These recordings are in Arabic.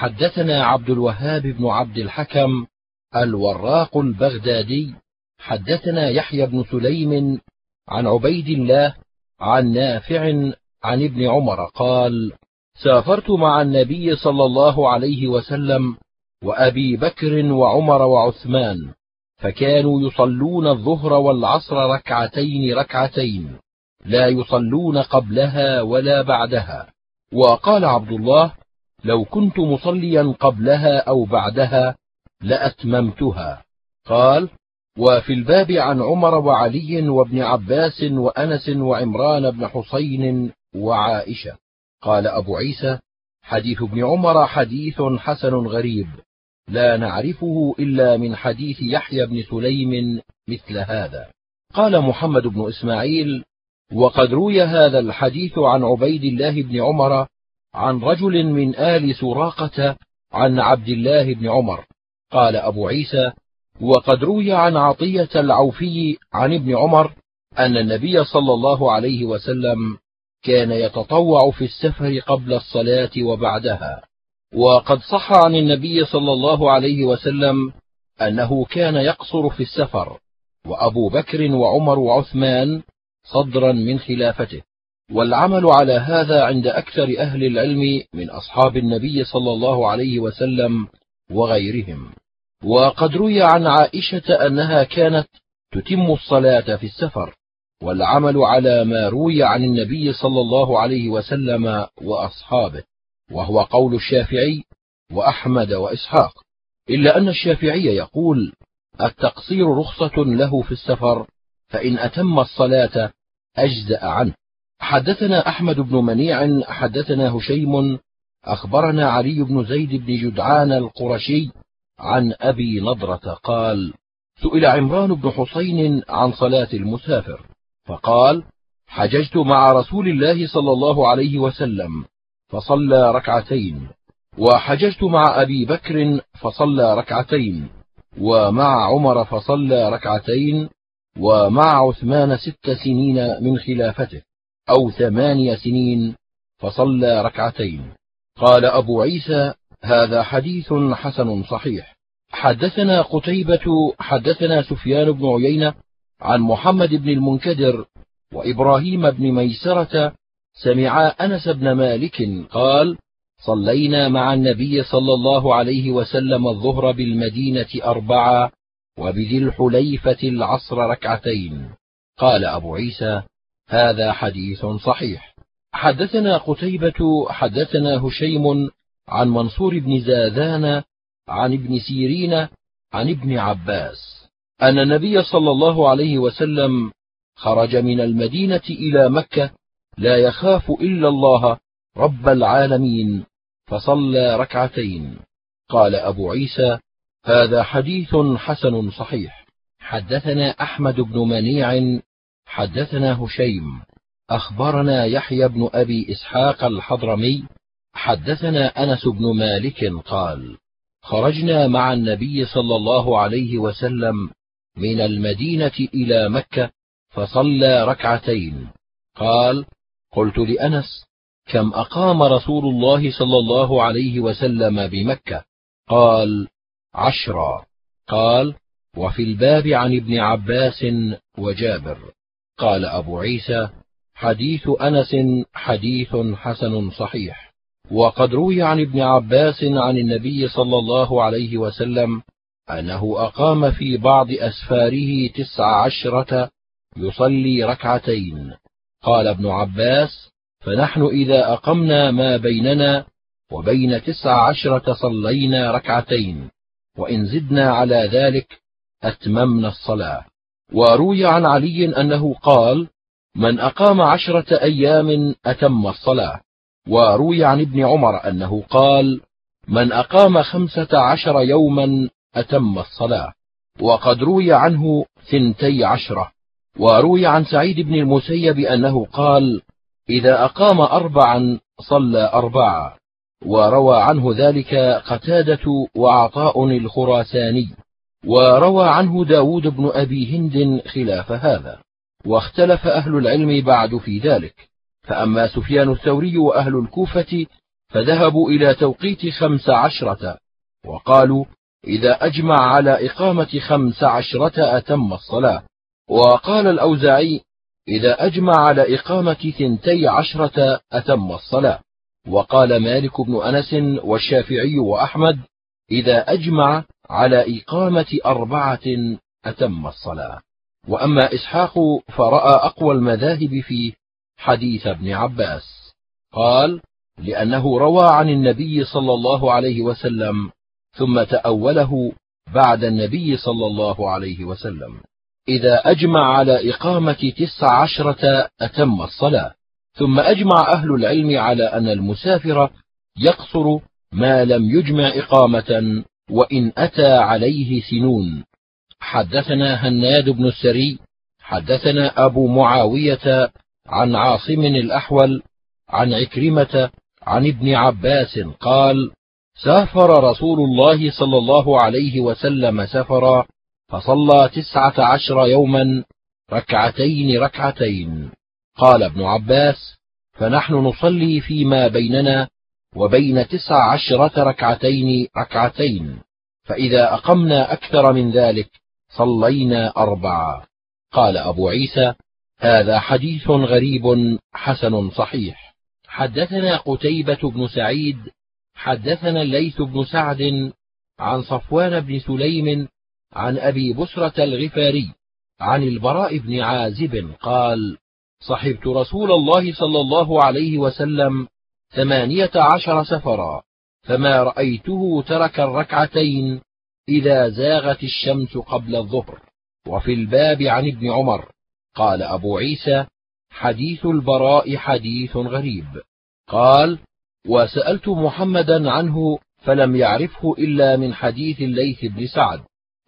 حدثنا عبد الوهاب بن عبد الحكم الوراق البغدادي. حدثنا يحيى بن سليم عن عبيد الله عن نافع عن ابن عمر قال سافرت مع النبي صلى الله عليه وسلم وأبي بكر وعمر وعثمان فكانوا يصلون الظهر والعصر ركعتين ركعتين لا يصلون قبلها ولا بعدها. وقال عبد الله لو كنت مصليا قبلها أو بعدها لأتممتها. قال وفي الباب عن عمر وعلي وابن عباس وأنس وعمران بن حسين وعائشة. قال أبو عيسى حديث ابن عمر حديث حسن غريب لا نعرفه إلا من حديث يحيى بن سليم مثل هذا. قال محمد بن إسماعيل وقد روي هذا الحديث عن عبيد الله بن عمر عن رجل من آل سراقة عن عبد الله بن عمر. قال أبو عيسى وقد روي عن عطية العوفي عن ابن عمر أن النبي صلى الله عليه وسلم كان يتطوع في السفر قبل الصلاة وبعدها. وقد صح عن النبي صلى الله عليه وسلم أنه كان يقصر في السفر وأبو بكر وعمر وعثمان صدرا من خلافته. والعمل على هذا عند أكثر أهل العلم من أصحاب النبي صلى الله عليه وسلم وغيرهم. وقد روي عن عائشة أنها كانت تتم الصلاة في السفر والعمل على ما روي عن النبي صلى الله عليه وسلم وأصحابه وهو قول الشافعي وأحمد وإسحاق. إلا أن الشافعي يقول التقصير رخصة له في السفر فإن أتم الصلاة أجزأ عنه. حدثنا أحمد بن منيع حدثنا هشيم أخبرنا علي بن زيد بن جدعان القرشي عن أبي نضرة قال سئل عمران بن حسين عن صلاة المسافر فقال حججت مع رسول الله صلى الله عليه وسلم فصلى ركعتين وحججت مع أبي بكر فصلى ركعتين ومع عمر فصلى ركعتين ومع عثمان ست سنين من خلافته. أو ثماني سنين فصلى ركعتين. قال أبو عيسى هذا حديث حسن صحيح. حدثنا قتيبة حدثنا سفيان بن عيينة عن محمد بن المنكدر وإبراهيم بن ميسرة. سمعا أنس بن مالك قال صلينا مع النبي صلى الله عليه وسلم الظهر بالمدينة اربعا وبذي الحليفة العصر ركعتين. قال أبو عيسى هذا حديث صحيح. حدثنا قتيبة حدثنا هشيم عن منصور بن زاذان عن ابن سيرين عن ابن عباس أن النبي صلى الله عليه وسلم خرج من المدينة إلى مكة لا يخاف إلا الله رب العالمين فصلى ركعتين. قال أبو عيسى هذا حديث حسن صحيح. حدثنا أحمد بن منيع حدثنا هشيم أخبرنا يحيى بن أبي إسحاق الحضرمي حدثنا أنس بن مالك قال خرجنا مع النبي صلى الله عليه وسلم من المدينة إلى مكة فصلى ركعتين. قال قلت لأنس كم أقام رسول الله صلى الله عليه وسلم بمكة؟ قال عشرا قال وفي الباب عن ابن عباس وجابر. قال أبو عيسى حديث أنس حديث حسن صحيح. وقد روي عن ابن عباس عن النبي صلى الله عليه وسلم أنه أقام في بعض أسفاره تسع عشرة يصلي ركعتين. قال ابن عباس فنحن إذا أقمنا ما بيننا وبين تسع عشرة صلينا ركعتين وإن زدنا على ذلك أتممنا الصلاة. وروي عن علي أنه قال من أقام عشرة أيام أتم الصلاة. وروي عن ابن عمر أنه قال من أقام خمسة عشر يوما أتم الصلاة. وقد روي عنه ثنتي عشرة. وروي عن سعيد بن المسيب أنه قال إذا أقام اربعا صلى اربعا وروى عنه ذلك قتادة وعطاء الخراساني. وروى عنه داود بن أبي هند خلاف هذا. واختلف أهل العلم بعد في ذلك. فأما سفيان الثوري وأهل الكوفة فذهبوا إلى توقيت خمس عشرة. وقالوا إذا أجمع على إقامة خمس عشرة أتم الصلاة. وقال الأوزاعي إذا أجمع على إقامة ثنتي عشرة أتم الصلاة. وقال مالك بن أنس والشافعي وأحمد إذا أجمع على إقامة أربعة أتم الصلاة. وأما إسحاق فرأى أقوى المذاهب في حديث ابن عباس. قال لأنه روى عن النبي صلى الله عليه وسلم ثم تأوله بعد النبي صلى الله عليه وسلم. إذا أجمع على إقامة تسع عشرة أتم الصلاة ثم أجمع أهل العلم على أن المسافر يقصر ما لم يجمع إقامة وإن أتى عليه سنون. حدثنا هناد بن السري حدثنا أبو معاوية عن عاصم الأحول عن عكرمة عن ابن عباس قال سافر رسول الله صلى الله عليه وسلم سفرا فصلى تسعة عشر يوما ركعتين ركعتين. قال ابن عباس فنحن نصلي فيما بيننا وبين تسع عشرة ركعتين ركعتين. فإذا أقمنا أكثر من ذلك صلينا أربعة. قال أبو عيسى هذا حديث غريب حسن صحيح. حدثنا قتيبة بن سعيد حدثنا الليث بن سعد عن صفوان بن سليم عن أبي بسرة الغفاري عن البراء بن عازب قال صحبت رسول الله صلى الله عليه وسلم ثمانية عشر سفرا فما رأيته ترك الركعتين إذا زاغت الشمس قبل الظهر. وفي الباب عن ابن عمر قال أبو عيسى حديث البراء حديث غريب. قال وسألت محمدا عنه فلم يعرفه إلا من حديث الليث بن سعد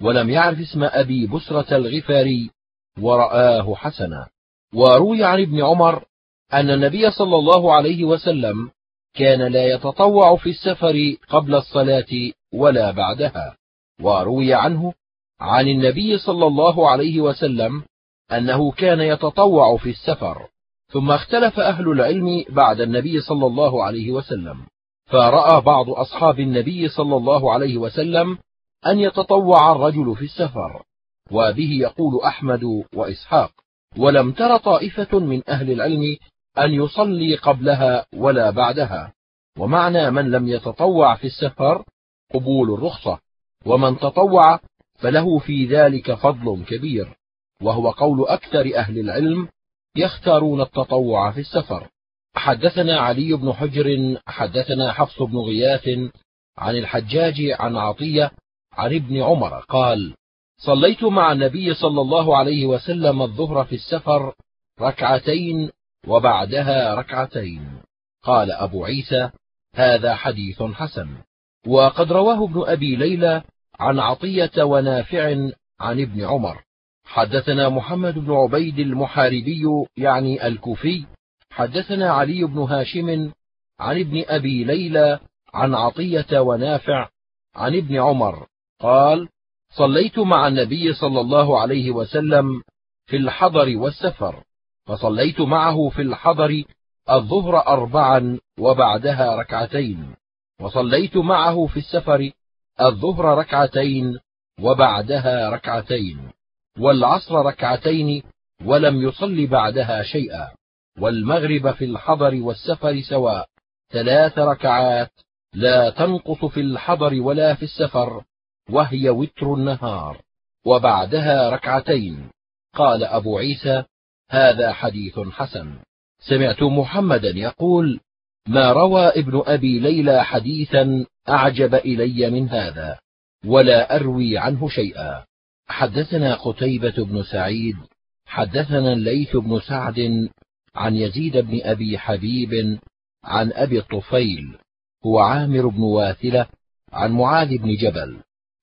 ولم يعرف اسم أبي بسرة الغفاري ورآه حسنا. وروي عن ابن عمر أن النبي صلى الله عليه وسلم كان لا يتطوع في السفر قبل الصلاة ولا بعدها وروي عنه عن النبي صلى الله عليه وسلم أنه كان يتطوع في السفر ثم اختلف أهل العلم بعد النبي صلى الله عليه وسلم فرأى بعض أصحاب النبي صلى الله عليه وسلم أن يتطوع الرجل في السفر وبه يقول أحمد وإسحاق ولم تر طائفة من أهل العلم أن يصلي قبلها ولا بعدها. ومعنى من لم يتطوع في السفر قبول الرخصة ومن تطوع فله في ذلك فضل كبير. وهو قول أكثر أهل العلم يختارون التطوع في السفر. حدثنا علي بن حجر حدثنا حفص بن غياث عن الحجاج عن عطية عن ابن عمر قال صليت مع النبي صلى الله عليه وسلم الظهر في السفر ركعتين وبعدها ركعتين. قال أبو عيسى هذا حديث حسن. وقد رواه ابن أبي ليلى عن عطية ونافع عن ابن عمر. حدثنا محمد بن عبيد المحاربي يعني الكوفي. حدثنا علي بن هاشم عن ابن أبي ليلى عن عطية ونافع عن ابن عمر. قال صليت مع النبي صلى الله عليه وسلم في الحضر والسفر. فصليت معه في الحضر الظهر أربعا وبعدها ركعتين وصليت معه في السفر الظهر ركعتين وبعدها ركعتين والعصر ركعتين ولم يصل بعدها شيئا والمغرب في الحضر والسفر سواء. ثلاث ركعات لا تنقص في الحضر ولا في السفر وهي وتر النهار وبعدها ركعتين. قال أبو عيسى هذا حديث حسن. سمعت محمدا يقول ما روى ابن أبي ليلى حديثا أعجب إلي من هذا ولا أروي عنه شيئا. حدثنا قتيبة بن سعيد حدثنا الليث بن سعد عن يزيد بن أبي حبيب عن أبي الطفيل هو عامر بن واثلة عن معاذ بن جبل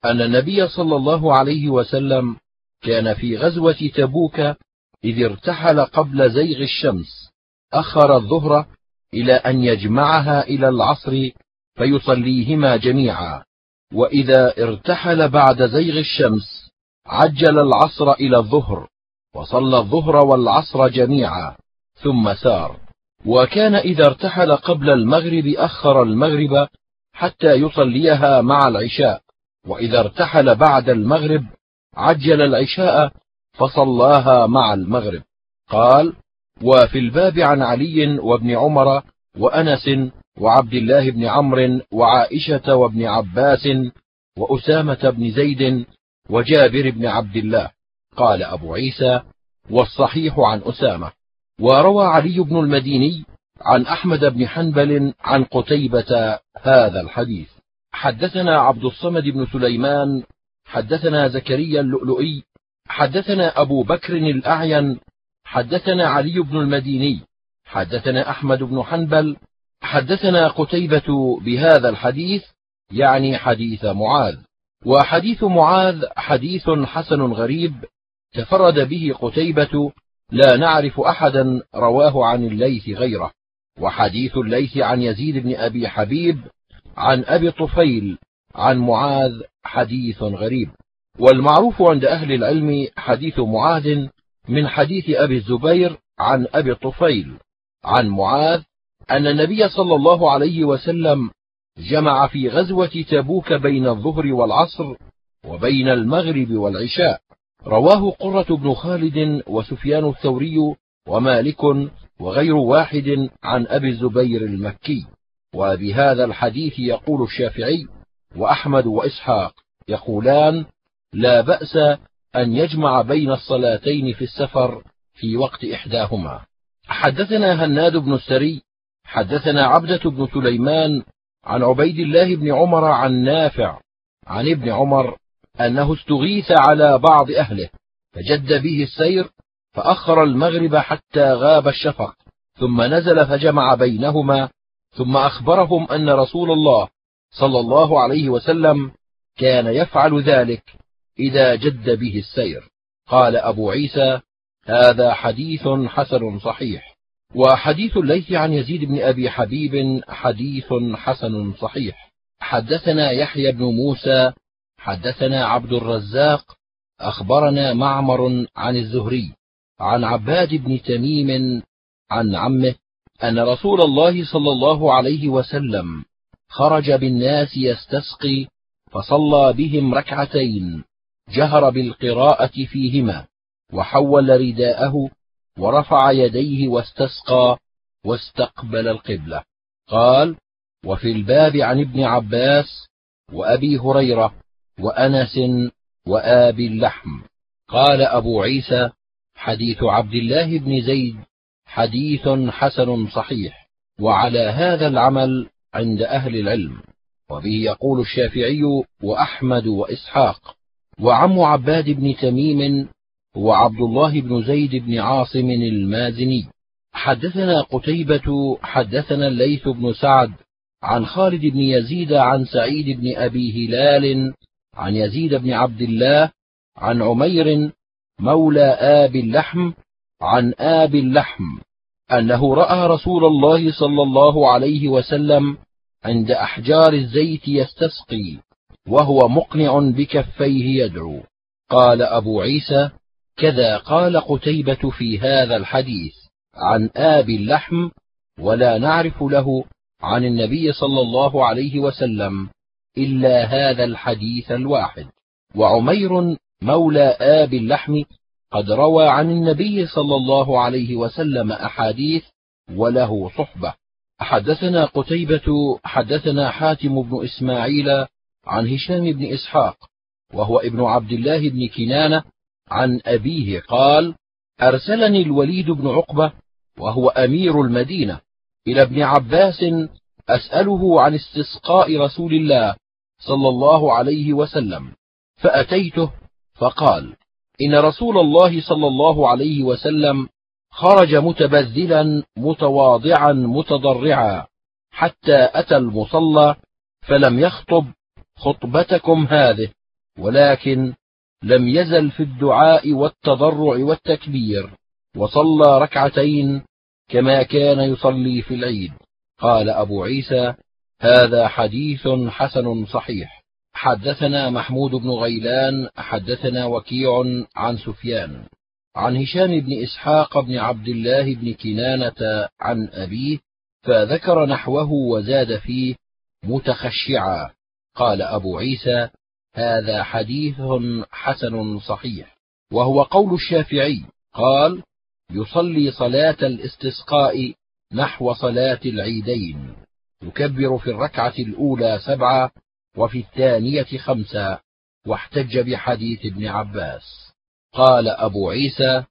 أن النبي صلى الله عليه وسلم كان في غزوة تبوك إذ ارتحل قبل زيغ الشمس أخر الظهر إلى أن يجمعها إلى العصر فيصليهما جميعا. وإذا ارتحل بعد زيغ الشمس عجل العصر إلى الظهر وصلى الظهر والعصر جميعا ثم سار. وكان إذا ارتحل قبل المغرب أخر المغرب حتى يصليها مع العشاء. وإذا ارتحل بعد المغرب عجل العشاء فصلاها مع المغرب. قال وفي الباب عن علي وابن عمر وأنس وعبد الله بن عمرو وعائشة وابن عباس وأسامة بن زيد وجابر بن عبد الله. قال أبو عيسى والصحيح عن أسامة. وروى علي بن المديني عن أحمد بن حنبل عن قتيبة هذا الحديث. حدثنا عبد الصمد بن سليمان حدثنا زكريا اللؤلؤي حدثنا أبو بكر الأعين حدثنا علي بن المديني حدثنا أحمد بن حنبل حدثنا قتيبة بهذا الحديث يعني حديث معاذ. وحديث معاذ حديث حسن غريب تفرد به قتيبة لا نعرف أحدا رواه عن الليث غيره. وحديث الليث عن يزيد بن أبي حبيب عن أبي طفيل عن معاذ حديث غريب. والمعروف عند أهل العلم حديث معاذ من حديث أبي الزبير عن أبي الطفيل عن معاذ أن النبي صلى الله عليه وسلم جمع في غزوة تبوك بين الظهر والعصر وبين المغرب والعشاء. رواه قرة بن خالد وسفيان الثوري ومالك وغير واحد عن أبي الزبير المكي. وبهذا الحديث يقول الشافعي وأحمد وإسحاق يقولان لا بأس أن يجمع بين الصلاتين في السفر في وقت إحداهما. حدثنا هناد بن السري حدثنا عبدة بن سليمان عن عبيد الله بن عمر عن نافع عن ابن عمر أنه استغيث على بعض أهله فجد به السير فأخر المغرب حتى غاب الشفق ثم نزل فجمع بينهما ثم أخبرهم أن رسول الله صلى الله عليه وسلم كان يفعل ذلك. إذا جد به السير. قال أبو عيسى هذا حديث حسن صحيح. وحديث الليث عن يزيد بن أبي حبيب حديث حسن صحيح. حدثنا يحيى بن موسى حدثنا عبد الرزاق أخبرنا معمر عن الزهري عن عباد بن تميم عن عمه أن رسول الله صلى الله عليه وسلم خرج بالناس يستسقي فصلى بهم ركعتين. جهر بالقراءة فيهما وحول رداءه ورفع يديه واستسقى واستقبل القبلة. قال وفي الباب عن ابن عباس وأبي هريرة وأنس وآبي اللحم. قال أبو عيسى حديث عبد الله بن زيد حديث حسن صحيح وعلى هذا العمل عند أهل العلم. وبه يقول الشافعي وأحمد وإسحاق. وعم عباد بن تميم هو عبد الله بن زيد بن عاصم المازني. حدثنا قتيبة حدثنا الليث بن سعد عن خالد بن يزيد عن سعيد بن أبي هلال عن يزيد بن عبد الله عن عمير مولى آب اللحم عن آب اللحم أنه رأى رسول الله صلى الله عليه وسلم عند أحجار الزيت يستسقي. وهو مقنع بكفيه يدعو. قال أبو عيسى كذا قال قتيبة في هذا الحديث عن آب اللحم ولا نعرف له عن النبي صلى الله عليه وسلم إلا هذا الحديث الواحد. وعمير مولى آب اللحم قد روى عن النبي صلى الله عليه وسلم أحاديث وله صحبة. حدثنا قتيبة حدثنا حاتم بن إسماعيل عن هشام بن إسحاق وهو ابن عبد الله بن كنانة عن أبيه قال أرسلني الوليد بن عقبة وهو أمير المدينة إلى ابن عباس أسأله عن استسقاء رسول الله صلى الله عليه وسلم فأتيته فقال إن رسول الله صلى الله عليه وسلم خرج متبذلا متواضعا متضرعا حتى أتى المصلى فلم يخطب خطبتكم هذه ولكن لم يزل في الدعاء والتضرع والتكبير وصلى ركعتين كما كان يصلي في العيد. قال أبو عيسى هذا حديث حسن صحيح. حدثنا محمود بن غيلان حدثنا وكيع عن سفيان. عن هشام بن إسحاق بن عبد الله بن كنانة عن أبيه فذكر نحوه وزاد فيه متخشعا. قال أبو عيسى هذا حديث حسن صحيح وهو قول الشافعي قال يصلي صلاة الاستسقاء نحو صلاة العيدين يكبر في الركعة الأولى سبعة وفي الثانية خمسة واحتج بحديث ابن عباس. قال أبو عيسى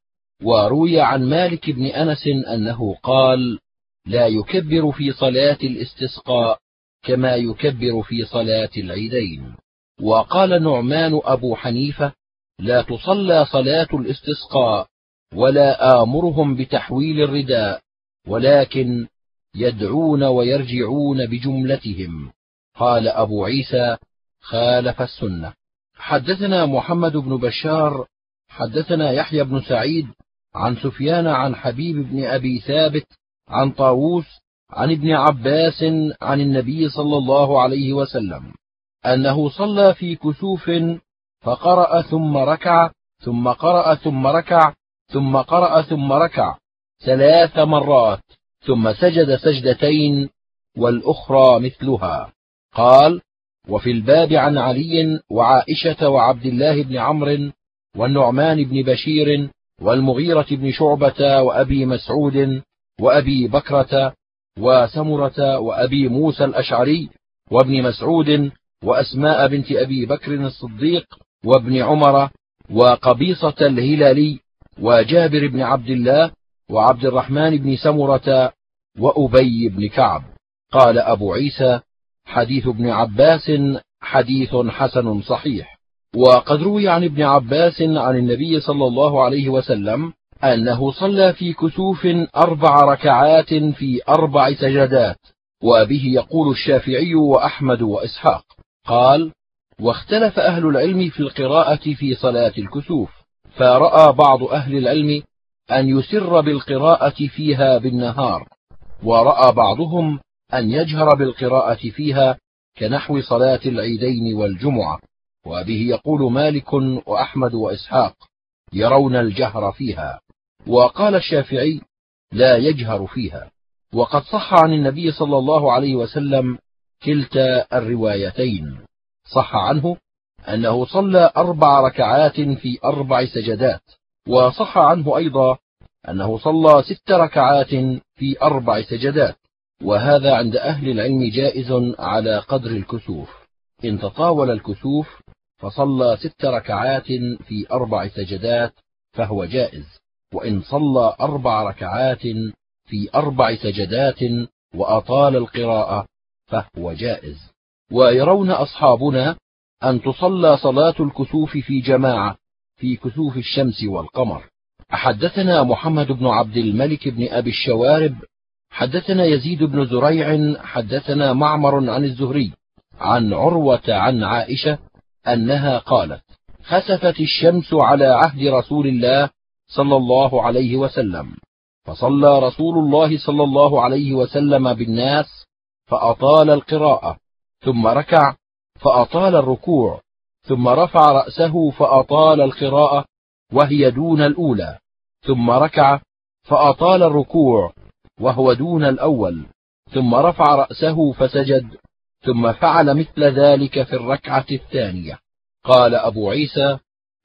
وروي عن مالك بن أنس أنه قال لا يكبر في صلاة الاستسقاء كما يكبر في صلاة العيدين. وقال نعمان أبو حنيفة لا تصلى صلاة الاستسقاء ولا آمرهم بتحويل الرداء ولكن يدعون ويرجعون بجملتهم. قال أبو عيسى خالف السنة. حدثنا محمد بن بشار حدثنا يحيى بن سعيد عن سفيان عن حبيب بن أبي ثابت عن طاووس عن ابن عباس عن النبي صلى الله عليه وسلم أنه صلى في كسوف فقرأ ثم ركع ثم قرأ ثم ركع ثم قرأ ثم ركع ثلاث مرات ثم سجد سجدتين والأخرى مثلها. قال وفي الباب عن علي وعائشة وعبد الله بن عمرو والنعمان بن بشير والمغيرة بن شعبة وأبي مسعود وأبي بكرة وسمرة وأبي موسى الأشعري وابن مسعود وأسماء بنت أبي بكر الصديق وابن عمر وقبيصة الهلالي وجابر بن عبد الله وعبد الرحمن بن سمرة وأبي بن كعب. قال أبو عيسى حديث ابن عباس حديث حسن صحيح. وقد روي عن ابن عباس عن النبي صلى الله عليه وسلم أنه صلى في كسوف أربع ركعات في أربع سجدات وبه يقول الشافعي وأحمد وإسحاق. قال واختلف أهل العلم في القراءة في صلاة الكسوف فرأى بعض أهل العلم أن يسر بالقراءة فيها بالنهار ورأى بعضهم أن يجهر بالقراءة فيها كنحو صلاة العيدين والجمعة. وبه يقول مالك وأحمد وإسحاق يرون الجهر فيها. وقال الشافعي لا يجهر فيها. وقد صح عن النبي صلى الله عليه وسلم كلتا الروايتين. صح عنه أنه صلى أربع ركعات في أربع سجدات. وصح عنه أيضا أنه صلى ست ركعات في أربع سجدات. وهذا عند أهل العلم جائز على قدر الكسوف. إن تطاول الكسوف فصلى ست ركعات في أربع سجدات فهو جائز. وإن صلى أربع ركعات في أربع سجدات وأطال القراءة فهو جائز. ويرون أصحابنا أن تصلى صلاة الكسوف في جماعة في كسوف الشمس والقمر. حدثنا محمد بن عبد الملك بن أبي الشوارب حدثنا يزيد بن زريع حدثنا معمر عن الزهري عن عروة عن عائشة أنها قالت خسفت الشمس على عهد رسول الله صلى الله عليه وسلم. فصلى رسول الله صلى الله عليه وسلم بالناس فأطال القراءة ثم ركع فأطال الركوع ثم رفع رأسه فأطال القراءة وهي دون الأولى ثم ركع فأطال الركوع وهو دون الأول ثم رفع رأسه فسجد ثم فعل مثل ذلك في الركعة الثانية. قال أبو عيسى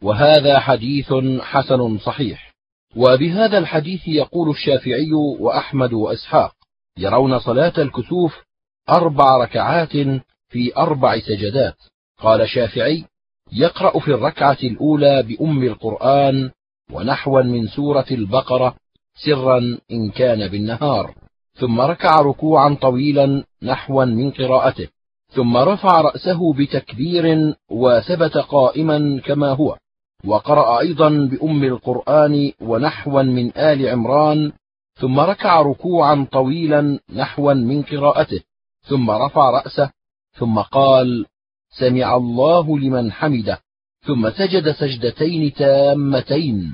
وهذا حديث حسن صحيح. وبهذا الحديث يقول الشافعي وأحمد وإسحاق يرون صلاة الكسوف أربع ركعات في أربع سجدات. قال الشافعي يقرأ في الركعة الأولى بأم القرآن ونحوا من سورة البقرة سرا إن كان بالنهار. ثم ركع ركوعا طويلا نحوا من قراءته. ثم رفع رأسه بتكبير وثبت قائما كما هو. وقرأ أيضا بأم القرآن ونحوا من آل عمران ثم ركع ركوعا طويلا نحوا من قراءته ثم رفع رأسه ثم قال سمع الله لمن حمده. ثم سجد سجدتين تامتين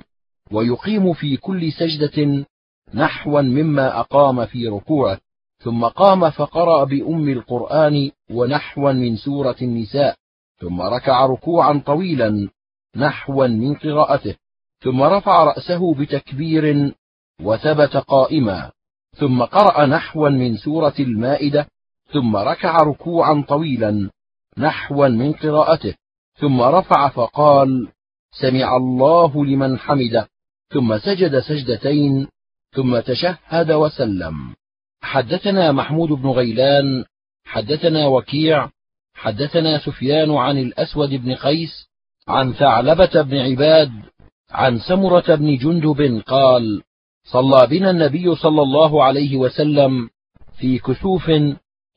ويقيم في كل سجدة نحوا مما أقام في ركوعه ثم قام فقرأ بأم القرآن ونحوا من سورة النساء ثم ركع ركوعا طويلا نحوا من قراءته ثم رفع رأسه بتكبير وثبت قائما ثم قرأ نحوا من سورة المائدة ثم ركع ركوعا طويلا نحوا من قراءته ثم رفع فقال سمع الله لمن حمده ثم سجد سجدتين ثم تشهد وسلم. حدثنا محمود بن غيلان حدثنا وكيع حدثنا سفيان عن الأسود بن قيس عن ثعلبة بن عباد عن سمرة بن جندب قال صلى بنا النبي صلى الله عليه وسلم في كسوف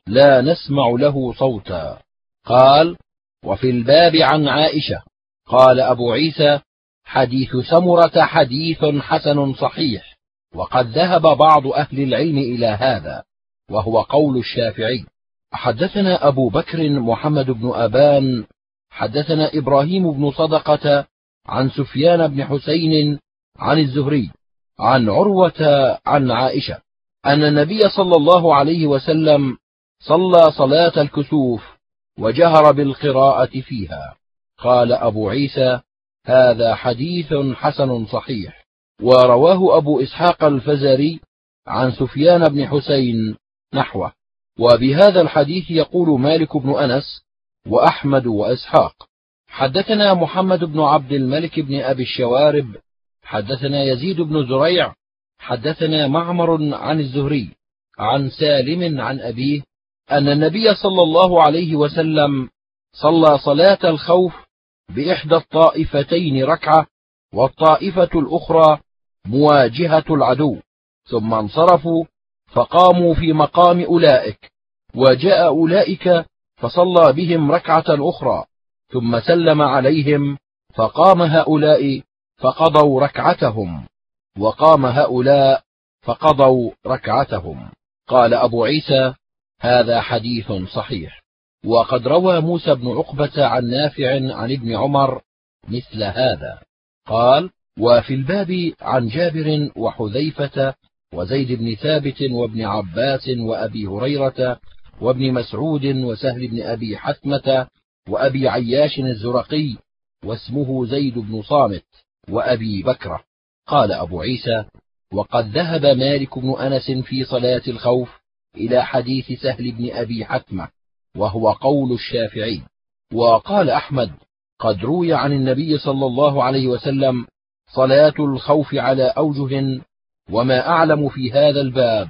لا نسمع له صوتا. قال وفي الباب عن عائشة. قال أبو عيسى حديث سمرة حديث حسن صحيح وقد ذهب بعض أهل العلم إلى هذا وهو قول الشافعي. حدثنا أبو بكر محمد بن أبان حدثنا إبراهيم بن صدقة عن سفيان بن حسين عن الزهري عن عروة عن عائشة أن النبي صلى الله عليه وسلم صلى صلاة الكسوف وجهر بالقراءة فيها. قال أبو عيسى هذا حديث حسن صحيح. ورواه أبو إسحاق الفزاري عن سفيان بن حسين نحوه. وبهذا الحديث يقول مالك بن أنس وأحمد وإسحاق. حدثنا محمد بن عبد الملك بن أبي الشوارب. حدثنا يزيد بن زريع. حدثنا معمر عن الزهري. عن سالم عن أبيه أن النبي صلى الله عليه وسلم صلى صلاة الخوف بإحدى الطائفتين ركعة والطائفة الأخرى مواجهة العدو. ثم انصرفوا فقاموا في مقام أولئك. وجاء أولئك فصلى بهم ركعة أخرى ثم سلم عليهم فقام هؤلاء فقضوا ركعتهم وقام هؤلاء فقضوا ركعتهم. قال أبو عيسى هذا حديث صحيح. وقد روى موسى بن عقبة عن نافع عن ابن عمر مثل هذا. قال وفي الباب عن جابر وحذيفة وزيد بن ثابت وابن عباس وأبي هريرة وابن مسعود وسهل بن أبي حثمة وأبي عياش الزرقي واسمه زيد بن صامت وأبي بكرة. قال أبو عيسى وقد ذهب مالك بن أنس في صلاة الخوف إلى حديث سهل بن أبي حثمة وهو قول الشافعي. وقال أحمد قد روي عن النبي صلى الله عليه وسلم صلاة الخوف على أوجه وما أعلم في هذا الباب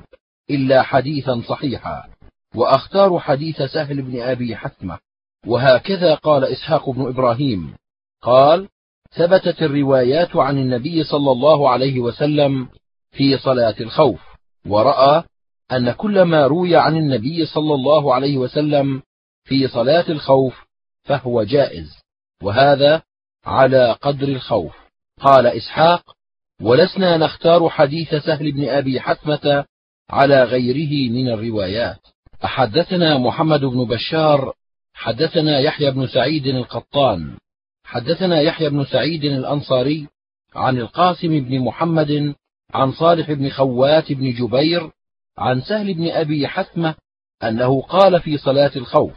إلا حديثا صحيحا وأختار حديث سهل بن أبي حثمة. وهكذا قال إسحاق بن إبراهيم. قال ثبتت الروايات عن النبي صلى الله عليه وسلم في صلاة الخوف ورأى أن كل ما روي عن النبي صلى الله عليه وسلم في صلاة الخوف فهو جائز وهذا على قدر الخوف. قال إسحاق ولسنا نختار حديث سهل بن أبي حثمة على غيره من الروايات. حدثنا محمد بن بشار حدثنا يحيى بن سعيد القطان حدثنا يحيى بن سعيد الأنصاري عن القاسم بن محمد عن صالح بن خوات بن جبير عن سهل بن أبي حثمة أنه قال في صلاة الخوف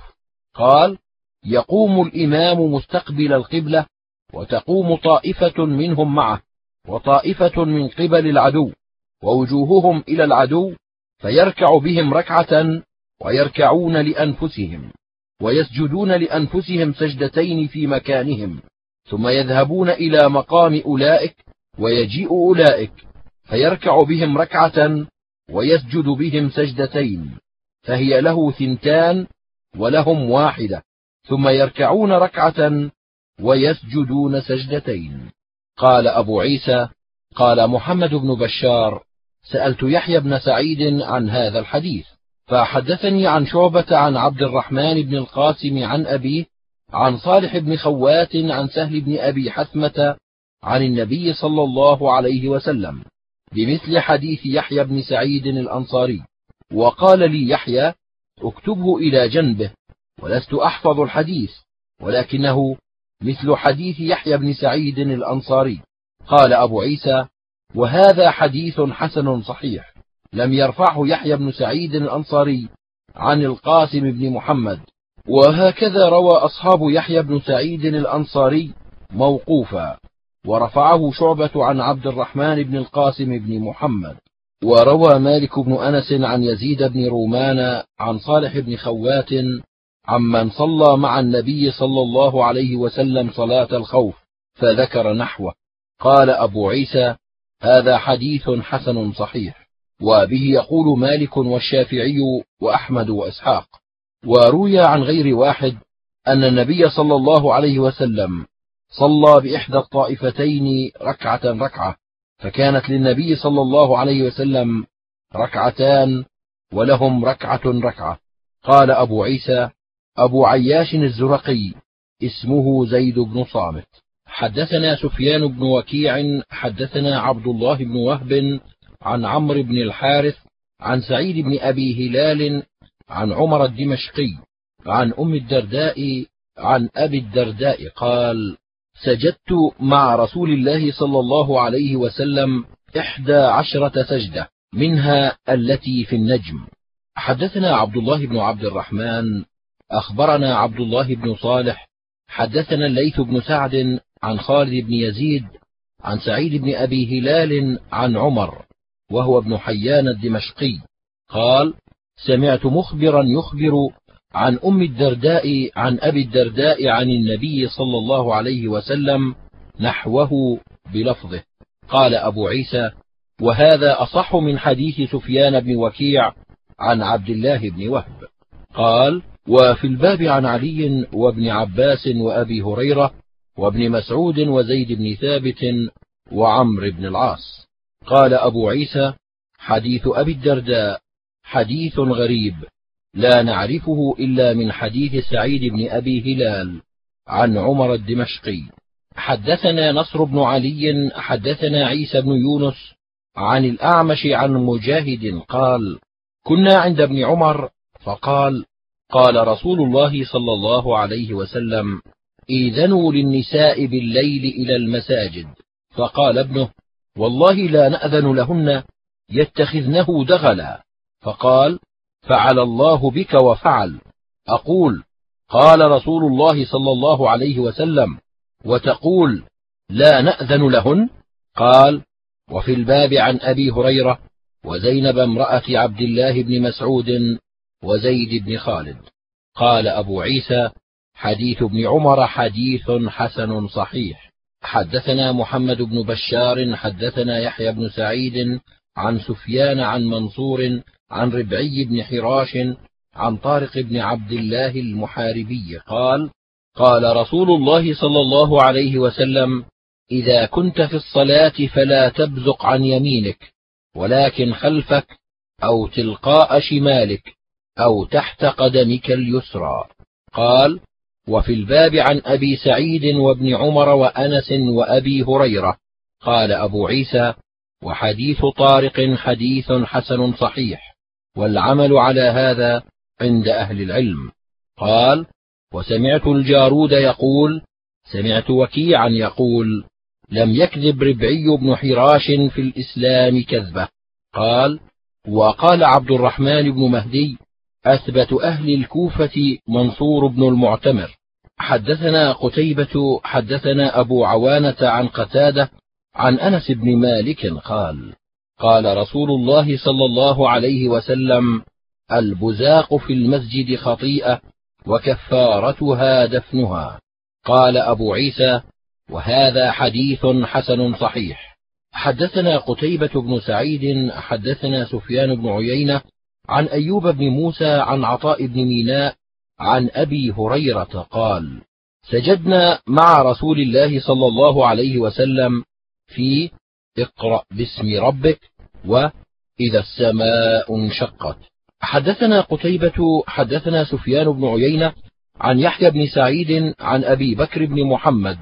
قال يقوم الإمام مستقبل القبلة وتقوم طائفة منهم معه وطائفة من قبل العدو ووجوههم إلى العدو فيركع بهم ركعة ويركعون لأنفسهم ويسجدون لأنفسهم سجدتين في مكانهم ثم يذهبون إلى مقام أولئك ويجيء أولئك فيركع بهم ركعة ويسجد بهم سجدتين فهي له ثنتان ولهم واحدة ثم يركعون ركعة ويسجدون سجدتين. قال أبو عيسى قال محمد بن بشار سألت يحيى بن سعيد عن هذا الحديث. فحدثني عن شعبة عن عبد الرحمن بن القاسم عن أبيه عن صالح بن خوات عن سهل بن أبي حثمة عن النبي صلى الله عليه وسلم بمثل حديث يحيى بن سعيد الأنصاري وقال لي يحيى اكتبه إلى جنبه ولست أحفظ الحديث ولكنه مثل حديث يحيى بن سعيد الأنصاري. قال أبو عيسى وهذا حديث حسن صحيح. لم يرفعه يحيى بن سعيد الأنصاري عن القاسم بن محمد. وهكذا روى أصحاب يحيى بن سعيد الأنصاري موقوفا. ورفعه شعبة عن عبد الرحمن بن القاسم بن محمد. وروى مالك بن أنس عن يزيد بن رومان عن صالح بن خوات عمن صلى مع النبي صلى الله عليه وسلم صلاة الخوف فذكر نحوه. قال أبو عيسى هذا حديث حسن صحيح. وبه يقول مالك والشافعي وأحمد وإسحاق. وروي عن غير واحد أن النبي صلى الله عليه وسلم صلى بإحدى الطائفتين ركعة ركعة فكانت للنبي صلى الله عليه وسلم ركعتان ولهم ركعة ركعة. قال أبو عيسى أبو عياش الزرقي اسمه زيد بن صامت. حدثنا سفيان بن وكيع حدثنا عبد الله بن وهب عن عمرو بن الحارث عن سعيد بن أبي هلال عن عمر الدمشقي عن أم الدرداء عن أبي الدرداء قال سجدت مع رسول الله صلى الله عليه وسلم إحدى عشرة سجدة منها التي في النجم. حدثنا عبد الله بن عبد الرحمن أخبرنا عبد الله بن صالح حدثنا الليث بن سعد عن خالد بن يزيد عن سعيد بن أبي هلال عن عمر. وهو ابن حيان الدمشقي. قال سمعت مخبرا يخبر عن أم الدرداء عن أبي الدرداء عن النبي صلى الله عليه وسلم نحوه بلفظه. قال أبو عيسى وهذا أصح من حديث سفيان بن وكيع عن عبد الله بن وهب. قال وفي الباب عن علي وابن عباس وأبي هريرة وابن مسعود وزيد بن ثابت وعمرو بن العاص. قال أبو عيسى حديث أبي الدرداء حديث غريب لا نعرفه إلا من حديث سعيد بن أبي هلال عن عمر الدمشقي. حدثنا نصر بن علي حدثنا عيسى بن يونس عن الأعمش عن مجاهد قال كنا عند ابن عمر فقال قال رسول الله صلى الله عليه وسلم إذنوا للنساء بالليل إلى المساجد. فقال ابنه والله لا نأذن لهن يتخذنه دغلا. فقال فعل الله بك وفعل. أقول قال رسول الله صلى الله عليه وسلم وتقول لا نأذن لهن؟ قال وفي الباب عن أبي هريرة وزينب امرأة عبد الله بن مسعود وزيد بن خالد. قال أبو عيسى حديث ابن عمر حديث حسن صحيح. حدثنا محمد بن بشار حدثنا يحيى بن سعيد عن سفيان عن منصور عن ربعي بن حراش عن طارق بن عبد الله المحاربي قال قال رسول الله صلى الله عليه وسلم إذا كنت في الصلاة فلا تبزق عن يمينك ولكن خلفك أو تلقاء شمالك أو تحت قدمك اليسرى قال وفي الباب عن أبي سعيد وابن عمر وأنس وأبي هريرة. قال أبو عيسى وحديث طارق حديث حسن صحيح والعمل على هذا عند أهل العلم. قال وسمعت الجارود يقول سمعت وكيعا يقول لم يكذب ربعي بن حراش في الإسلام كذبة. قال وقال عبد الرحمن بن مهدي أثبت أهل الكوفة منصور بن المعتمر. حدثنا قتيبة حدثنا أبو عوانة عن قتادة عن أنس بن مالك قال قال رسول الله صلى الله عليه وسلم البزاق في المسجد خطيئة وكفارتها دفنها. قال أبو عيسى وهذا حديث حسن صحيح. حدثنا قتيبة بن سعيد حدثنا سفيان بن عيينة عن أيوب بن موسى عن عطاء بن ميناء عن أبي هريرة قال سجدنا مع رسول الله صلى الله عليه وسلم في اقرأ باسم ربك وإذا السماء انشقت حدثنا قتيبة حدثنا سفيان بن عيينة عن يحيى بن سعيد عن أبي بكر بن محمد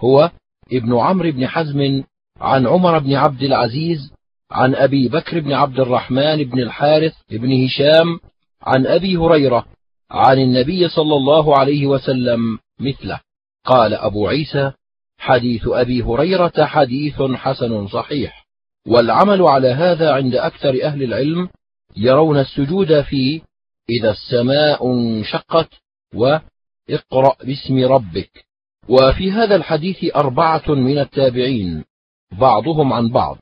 هو ابن عمرو بن حزم عن عمر بن عبد العزيز عن أبي بكر بن عبد الرحمن بن الحارث بن هشام عن أبي هريرة عن النبي صلى الله عليه وسلم مثله. قال أبو عيسى حديث أبي هريرة حديث حسن صحيح والعمل على هذا عند أكثر أهل العلم يرون السجود في إذا السماء انشقت وإقرأ باسم ربك. وفي هذا الحديث أربعة من التابعين بعضهم عن بعض.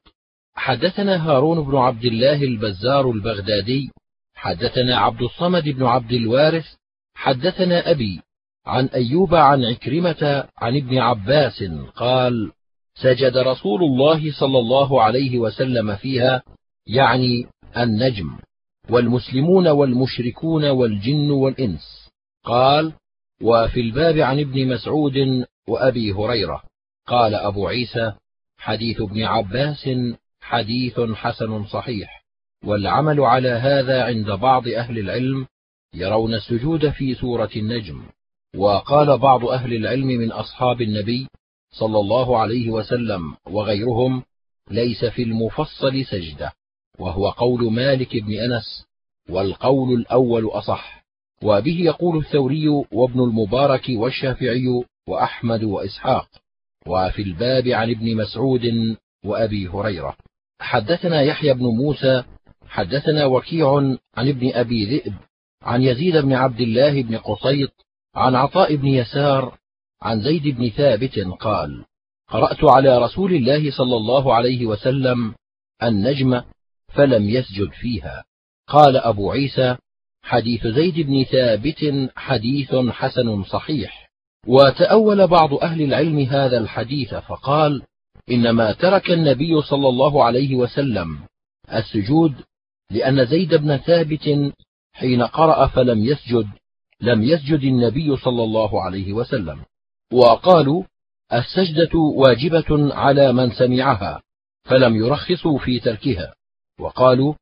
حدثنا هارون بن عبد الله البزار البغدادي حدثنا عبد الصمد بن عبد الوارث حدثنا أبي عن أيوب عن عكرمة عن ابن عباس قال سجد رسول الله صلى الله عليه وسلم فيها يعني النجم والمسلمون والمشركون والجن والإنس. قال وفي الباب عن ابن مسعود وأبي هريرة. قال أبو عيسى حديث ابن عباس حديث حسن صحيح. والعمل على هذا عند بعض أهل العلم يرون السجود في سورة النجم. وقال بعض أهل العلم من أصحاب النبي صلى الله عليه وسلم وغيرهم ليس في المفصل سجدة. وهو قول مالك بن أنس والقول الأول أصح. وبه يقول الثوري وابن المبارك والشافعي وأحمد وإسحاق. وفي الباب عن ابن مسعود وأبي هريرة. حدثنا يحيى بن موسى حدثنا وكيع عن ابن أبي ذئب عن يزيد بن عبد الله بن قصيط عن عطاء بن يسار عن زيد بن ثابت قال قرأت على رسول الله صلى الله عليه وسلم النجم فلم يسجد فيها. قال أبو عيسى حديث زيد بن ثابت حديث حسن صحيح. وتأول بعض أهل العلم هذا الحديث فقال إنما ترك النبي صلى الله عليه وسلم السجود لأن زيد بن ثابت حين قرأ فلم يسجد لم يسجد النبي صلى الله عليه وسلم. وقالوا السجدة واجبة على من سمعها فلم يرخصوا في تركها. وقالوا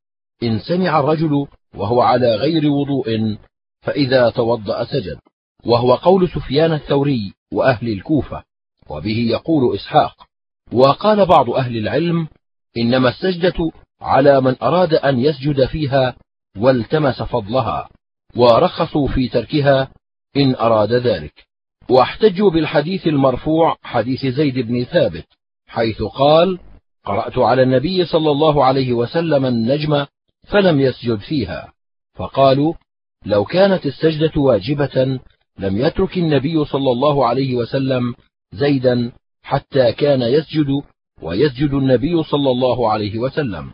إن سمع الرجل وهو على غير وضوء فإذا توضأ سجد. وهو قول سفيان الثوري وأهل الكوفة وبه يقول إسحاق وقال بعض أهل العلم إنما السجدة على من أراد أن يسجد فيها والتمس فضلها ورخصوا في تركها إن أراد ذلك. واحتجوا بالحديث المرفوع حديث زيد بن ثابت حيث قال قرأت على النبي صلى الله عليه وسلم النجم فلم يسجد فيها. فقالوا لو كانت السجدة واجبة لم يترك النبي صلى الله عليه وسلم زيدا حتى كان يسجد ويسجد النبي صلى الله عليه وسلم.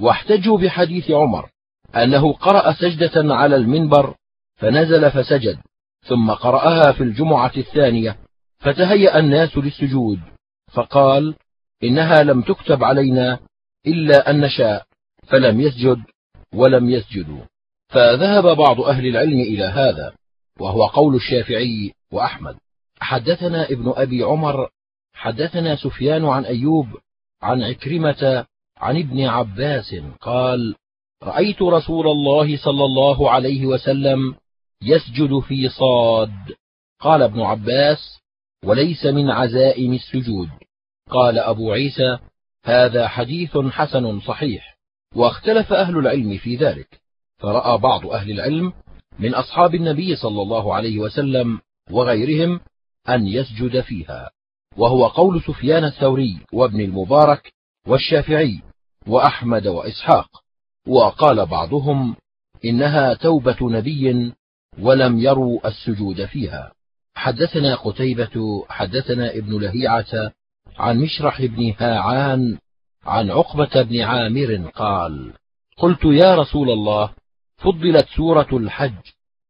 واحتجوا بحديث عمر أنه قرأ سجدة على المنبر فنزل فسجد ثم قرأها في الجمعة الثانية فتهيأ الناس للسجود فقال إنها لم تكتب علينا إلا أن نشاء فلم يسجد ولم يسجدوا. فذهب بعض أهل العلم إلى هذا وهو قول الشافعي وأحمد. حدثنا ابن أبي عمر حدثنا سفيان عن أيوب عن عكرمة عن ابن عباس قال رأيت رسول الله صلى الله عليه وسلم يسجد في صاد. قال ابن عباس وليس من عزائم السجود. قال أبو عيسى هذا حديث حسن صحيح واختلف أهل العلم في ذلك. فرأى بعض أهل العلم من أصحاب النبي صلى الله عليه وسلم وغيرهم أن يسجد فيها. وهو قول سفيان الثوري وابن المبارك والشافعي وأحمد وإسحاق. وقال بعضهم إنها توبة نبي ولم يروا السجود فيها. حدثنا قتيبة حدثنا ابن لهيعة عن مشرح بن هاعان عن عقبة بن عامر قال قلت يا رسول الله فضلت سورة الحج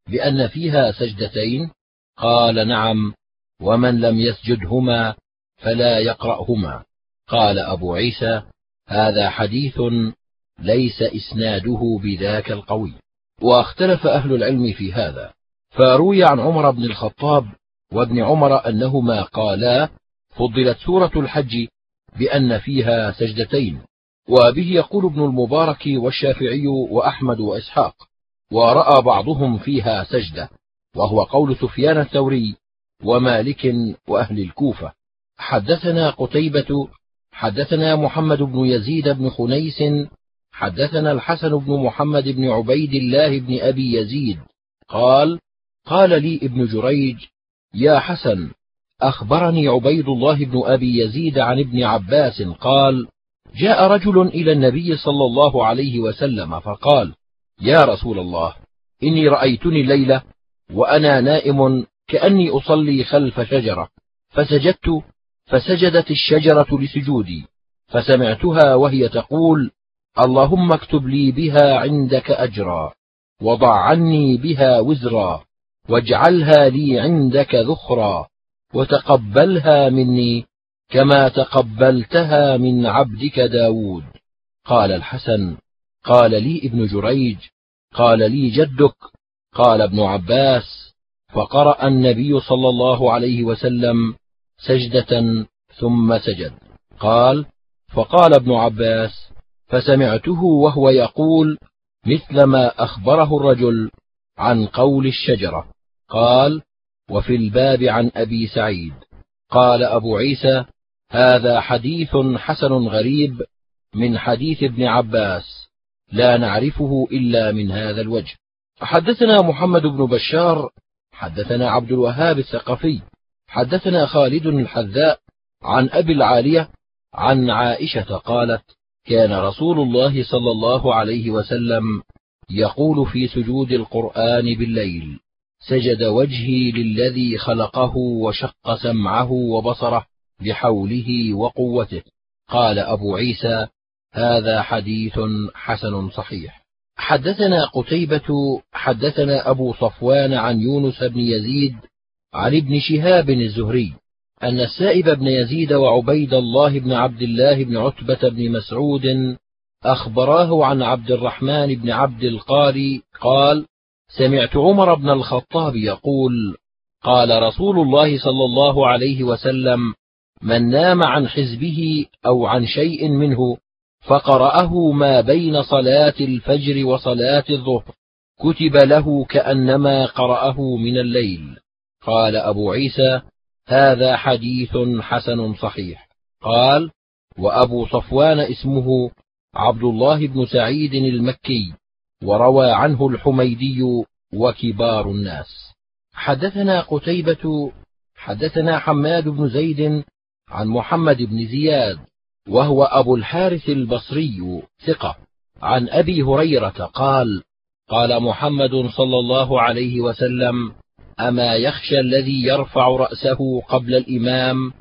بأن فيها سجدتين؟ قال نعم. ومن لم يسجدهما فلا يقرأهما. قال أبو عيسى هذا حديث ليس إسناده بذاك القوي. واختلف أهل العلم في هذا. فروي عن عمر بن الخطاب وابن عمر أنهما قالا فضلت سورة الحج بأن فيها سجدتين. وبه يقول ابن المبارك والشافعي وأحمد وإسحاق ورأى بعضهم فيها سجدة وهو قول سفيان الثوري ومالك وأهل الكوفة. حدثنا قتيبة حدثنا محمد بن يزيد بن خنيس حدثنا الحسن بن محمد بن عبيد الله بن أبي يزيد. قال قال لي ابن جريج يا حسن أخبرني عبيد الله بن أبي يزيد عن ابن عباس قال جاء رجل إلى النبي صلى الله عليه وسلم فقال يا رسول الله إني رأيتني الليلة وأنا نائم كأني أصلي خلف شجرة. فسجدت فسجدت الشجرة لسجودي فسمعتها وهي تقول اللهم اكتب لي بها عندك أجرا وضع عني بها وزرا واجعلها لي عندك ذخرا وتقبلها مني كما تقبلتها من عبدك داود. قال الحسن قال لي ابن جريج قال لي جدك قال ابن عباس فقرأ النبي صلى الله عليه وسلم سجدة ثم سجد. قال فقال ابن عباس فسمعته وهو يقول مثل ما أخبره الرجل عن قول الشجرة. قال وفي الباب عن أبي سعيد. قال أبو عيسى هذا حديث حسن غريب من حديث ابن عباس لا نعرفه إلا من هذا الوجه. حدثنا محمد بن بشار حدثنا عبد الوهاب الثقفي حدثنا خالد الحذاء عن أبي العالية عن عائشة قالت كان رسول الله صلى الله عليه وسلم يقول في سجود القرآن بالليل سجد وجهي للذي خلقه وشق سمعه وبصره بحوله وقوته. قال أبو عيسى هذا حديث حسن صحيح. حدثنا قتيبة حدثنا أبو صفوان عن يونس بن يزيد عن ابن شهاب الزهري أن السائب بن يزيد وعبيد الله بن عبد الله بن عتبة بن مسعود أخبراه عن عبد الرحمن بن عبد القاري قال سمعت عمر بن الخطاب يقول قال رسول الله صلى الله عليه وسلم من نام عن حزبه أو عن شيء منه فقرأه ما بين صلاة الفجر وصلاة الظهر كتب له كأنما قرأه من الليل. قال أبو عيسى هذا حديث حسن صحيح. قال وأبو صفوان اسمه عبد الله بن سعيد المكي وروى عنه الحميدي وكبار الناس. حدثنا قتيبة حدثنا حماد بن زيد عن محمد بن زياد وهو أبو الحارث البصري ثقة. عن أبي هريرة قال قال محمد صلى الله عليه وسلم أما يخشى الذي يرفع رأسه قبل الإمام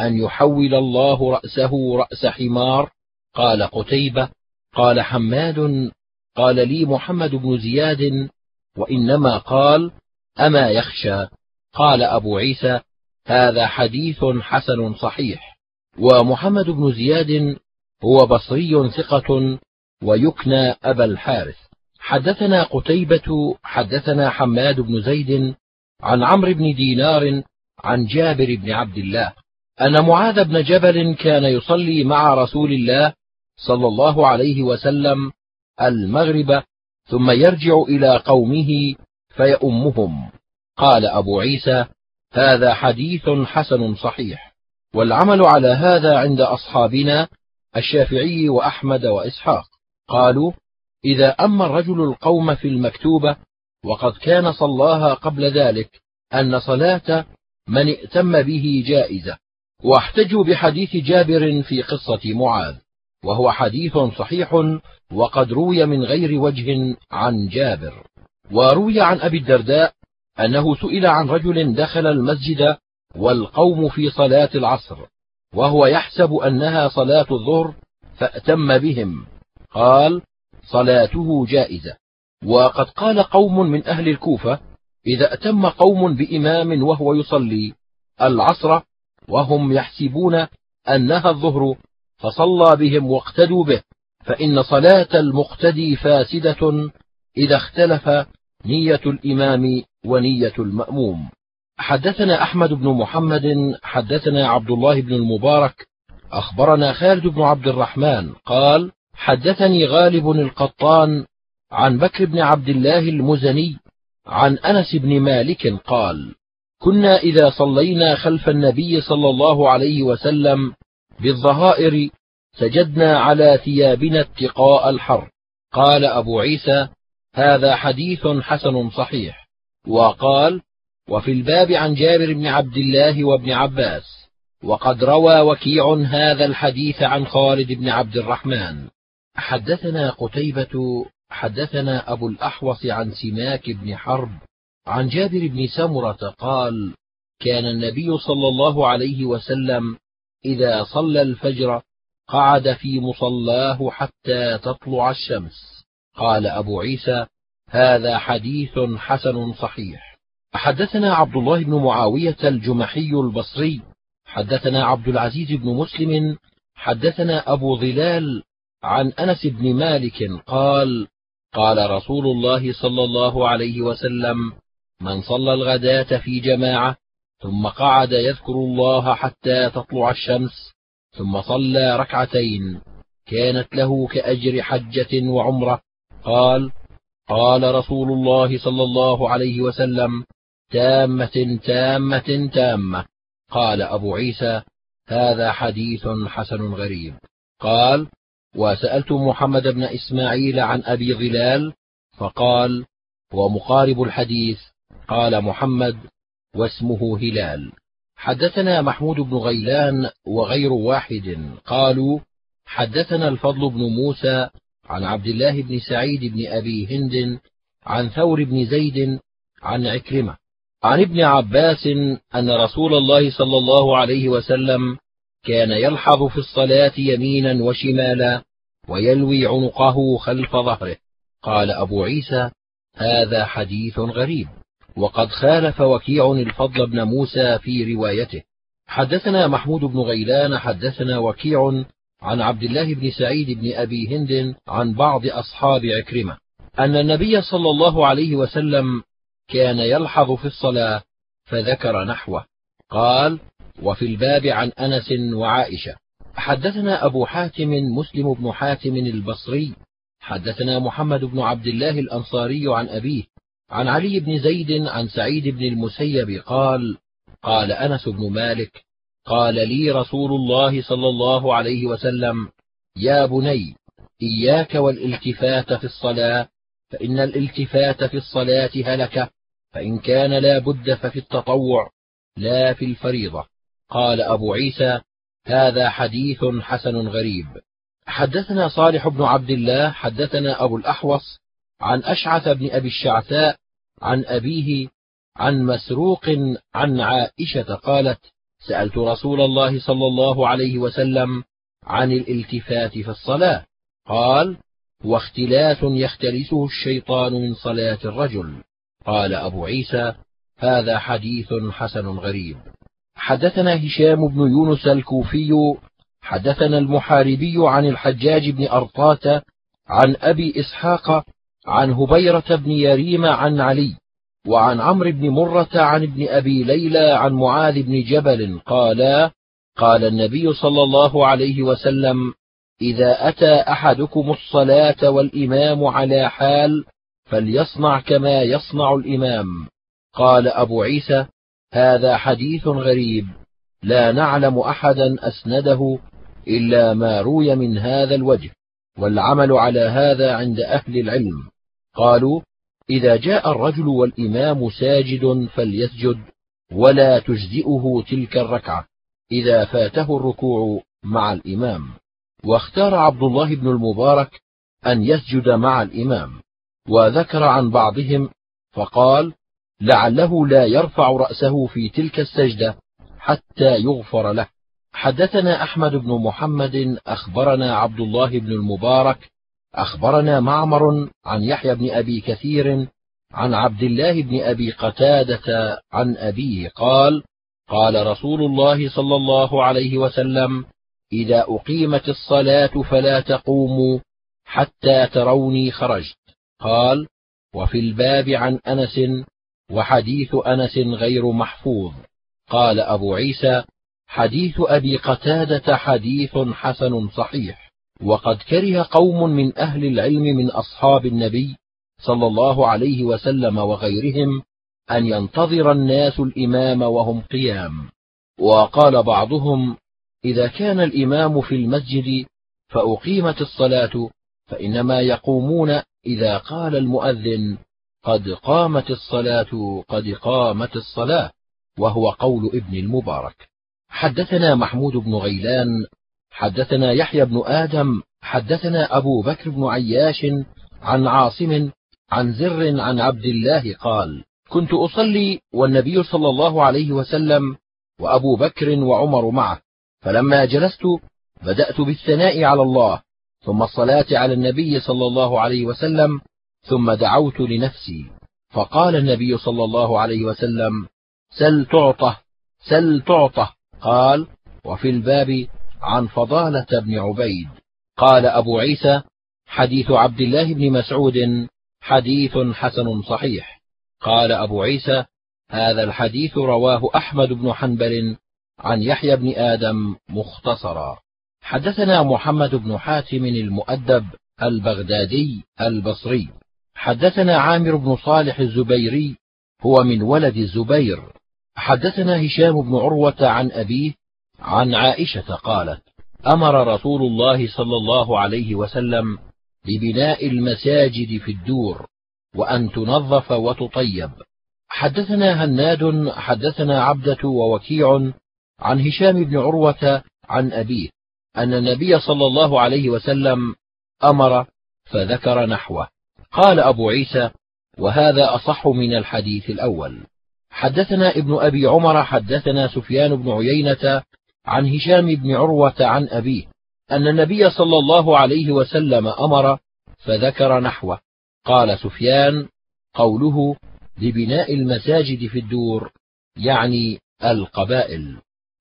أن يحول الله رأسه رأس حمار؟ قال قتيبة. قال حماد. قال لي محمد بن زياد وإنما قال أما يخشى؟ قال أبو عيسى هذا حديث حسن صحيح. ومحمد بن زياد هو بصري ثقة ويكنى أبا الحارث. حدثنا قتيبة حدثنا حماد بن زيد عن عمرو بن دينار عن جابر بن عبد الله أن معاذ بن جبل كان يصلي مع رسول الله صلى الله عليه وسلم المغرب ثم يرجع إلى قومه فيؤمهم. قال أبو عيسى هذا حديث حسن صحيح. والعمل على هذا عند أصحابنا الشافعي وأحمد وإسحاق. قالوا إذا أما الرجل القوم في المكتوبة وقد كان صلاها قبل ذلك أن صلاة من ائتم به جائزة. واحتجوا بحديث جابر في قصة معاذ وهو حديث صحيح وقد روي من غير وجه عن جابر. وروي عن أبي الدرداء أنه سئل عن رجل دخل المسجد والقوم في صلاة العصر وهو يحسب أنها صلاة الظهر فأتم بهم. قال صلاته جائزة. وقد قال قوم من أهل الكوفة إذا أتم قوم بإمام وهو يصلي العصر وهم يحسبون أنها الظهر فصلى بهم واقتدوا به فإن صلاة المقتدي فاسدة إذا اختلف نية الإمام ونية المأموم. حدثنا أحمد بن محمد حدثنا عبد الله بن المبارك أخبرنا خالد بن عبد الرحمن قال حدثني غالب القطان عن بكر بن عبد الله المزني عن أنس بن مالك قال كنا إذا صلينا خلف النبي صلى الله عليه وسلم بالظهائر سجدنا على ثيابنا اتقاء الحر. قال أبو عيسى هذا حديث حسن صحيح. وقال وفي الباب عن جابر بن عبد الله وابن عباس وقد روى وكيع هذا الحديث عن خالد بن عبد الرحمن. حدثنا قتيبة حدثنا أبو الأحوص عن سماك بن حرب عن جابر بن سمرة قال كان النبي صلى الله عليه وسلم إذا صلى الفجر قعد في مصلاه حتى تطلع الشمس. قال أبو عيسى هذا حديث حسن صحيح. حدثنا عبد الله بن معاوية الجمحي البصري حدثنا عبد العزيز بن مسلم حدثنا أبو ظلال عن أنس بن مالك قال قال رسول الله صلى الله عليه وسلم من صلى الغداة في جماعة ثم قعد يذكر الله حتى تطلع الشمس ثم صلى ركعتين كانت له كأجر حجة وعمرة قال قال رسول الله صلى الله عليه وسلم تامة تامة تامة. قال أبو عيسى هذا حديث حسن غريب. قال وسألت محمد بن إسماعيل عن أبي ظلال فقال ومقارب الحديث قال محمد واسمه هلال. حدثنا محمود بن غيلان وغير واحد. قالوا حدثنا الفضل بن موسى عن عبد الله بن سعيد بن أبي هند عن ثور بن زيد عن عكرمة. عن ابن عباس أن رسول الله صلى الله عليه وسلم كان يلحظ في الصلاة يمينا وشمالا ويلوي عنقه خلف ظهره. قال أبو عيسى هذا حديث غريب وقد خالف وكيع الفضل بن موسى في روايته. حدثنا محمود بن غيلان حدثنا وكيع عن عبد الله بن سعيد بن أبي هند عن بعض أصحاب عكرمة. أن النبي صلى الله عليه وسلم كان يلحظ في الصلاة فذكر نحوه. قال وفي الباب عن أنس وعائشة. حدثنا أبو حاتم مسلم بن حاتم البصري. حدثنا محمد بن عبد الله الأنصاري عن أبيه. عن علي بن زيد عن سعيد بن المسيب قال قال أنس بن مالك قال لي رسول الله صلى الله عليه وسلم يا بني إياك والالتفات في الصلاة فإن الالتفات في الصلاة هلكة. فإن كان لا بد ففي التطوع لا في الفريضة. قال أبو عيسى هذا حديث حسن غريب. حدثنا صالح بن عبد الله حدثنا أبو الأحوص عن أشعث بن أبي الشعثاء عن أبيه عن مسروق عن عائشة قالت سألت رسول الله صلى الله عليه وسلم عن الالتفات في الصلاة. قال واختلاس يختلسه الشيطان من صلاة الرجل. قال أبو عيسى هذا حديث حسن غريب. حدثنا هشام بن يونس الكوفي حدثنا المحاربي عن الحجاج بن أرطاة عن أبي إسحاق عن هبيرة بن يريم عن علي وعن عمرو بن مرة عن ابن أبي ليلى عن معاذ بن جبل قالا قال النبي صلى الله عليه وسلم إذا أتى أحدكم الصلاة والإمام على حال فليصنع كما يصنع الإمام. قال أبو عيسى هذا حديث غريب. لا نعلم أحدا أسنده إلا ما روي من هذا الوجه والعمل على هذا عند أهل العلم. قالوا إذا جاء الرجل والإمام ساجد فليسجد ولا تجزئه تلك الركعة إذا فاته الركوع مع الإمام. واختار عبد الله بن المبارك أن يسجد مع الإمام. وذكر عن بعضهم فقال لعله لا يرفع رأسه في تلك السجدة حتى يغفر له. حدثنا أحمد بن محمد أخبرنا عبد الله بن المبارك أخبرنا معمر عن يحيى بن أبي كثير عن عبد الله بن أبي قتادة عن أبيه قال قال رسول الله صلى الله عليه وسلم إذا أقيمت الصلاة فلا تقوموا حتى تروني خرجت. قال وفي الباب عن أنس وحديث أنس غير محفوظ. قال أبو عيسى حديث أبي قتادة حديث حسن صحيح. وقد كره قوم من أهل العلم من أصحاب النبي صلى الله عليه وسلم وغيرهم أن ينتظر الناس الإمام وهم قيام. وقال بعضهم إذا كان الإمام في المسجد فأقيمت الصلاة فإنما يقومون إذا قال المؤذن قد قامت الصلاة قد قامت الصلاة وهو قول ابن المبارك. حدثنا محمود بن غيلان حدثنا يحيى بن آدم حدثنا أبو بكر بن عياش عن عاصم عن زر عن عبد الله قال كنت أصلي والنبي صلى الله عليه وسلم وأبو بكر وعمر معه فلما جلست بدأت بالثناء على الله ثم الصلاة على النبي صلى الله عليه وسلم ثم دعوت لنفسي. فقال النبي صلى الله عليه وسلم سل تعطه سل تعطه قال وفي الباب عن فضالة بن عبيد. قال أبو عيسى حديث عبد الله بن مسعود حديث حسن صحيح. قال أبو عيسى هذا الحديث رواه أحمد بن حنبل عن يحيى بن آدم مختصرا. حدثنا محمد بن حاتم المؤدب البغدادي البصري. حدثنا عامر بن صالح الزبيري هو من ولد الزبير. حدثنا هشام بن عروة عن أبيه عن عائشة قالت أمر رسول الله صلى الله عليه وسلم ببناء المساجد في الدور وأن تنظف وتطيب. حدثنا هناد حدثنا عبدة ووكيع عن هشام بن عروة عن أبيه. أن النبي صلى الله عليه وسلم أمر فذكر نحوه. قال أبو عيسى وهذا أصح من الحديث الأول. حدثنا ابن أبي عمر حدثنا سفيان بن عيينة عن هشام بن عروة عن أبيه أن النبي صلى الله عليه وسلم أمر فذكر نحوه. قال سفيان قوله لبناء المساجد في الدور يعني القبائل.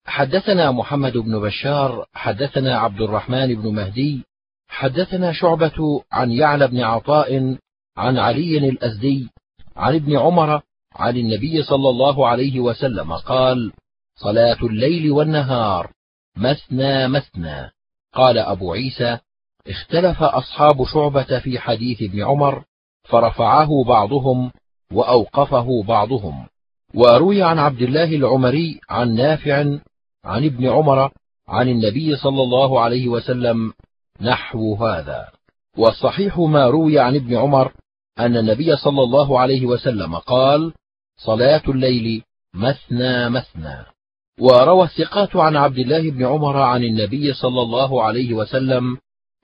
حدثنا محمد بن بشار حدثنا عبد الرحمن بن مهدي حدثنا شعبة عن يعلى بن عطاء عن علي الأزدي عن ابن عمر عن النبي صلى الله عليه وسلم قال صلاة الليل والنهار مثنى مثنى. قال أبو عيسى اختلف أصحاب شعبة في حديث ابن عمر فرفعه بعضهم وأوقفه بعضهم. وروي عن عبد الله العمري عن نافع عن ابن عمر عن النبي صلى الله عليه وسلم نحو هذا. والصحيح ما روي عن ابن عمر أن النبي صلى الله عليه وسلم قال صلاة الليل مثنى مثنى وروى الثقات عن عبد الله بن عمر عن النبي صلى الله عليه وسلم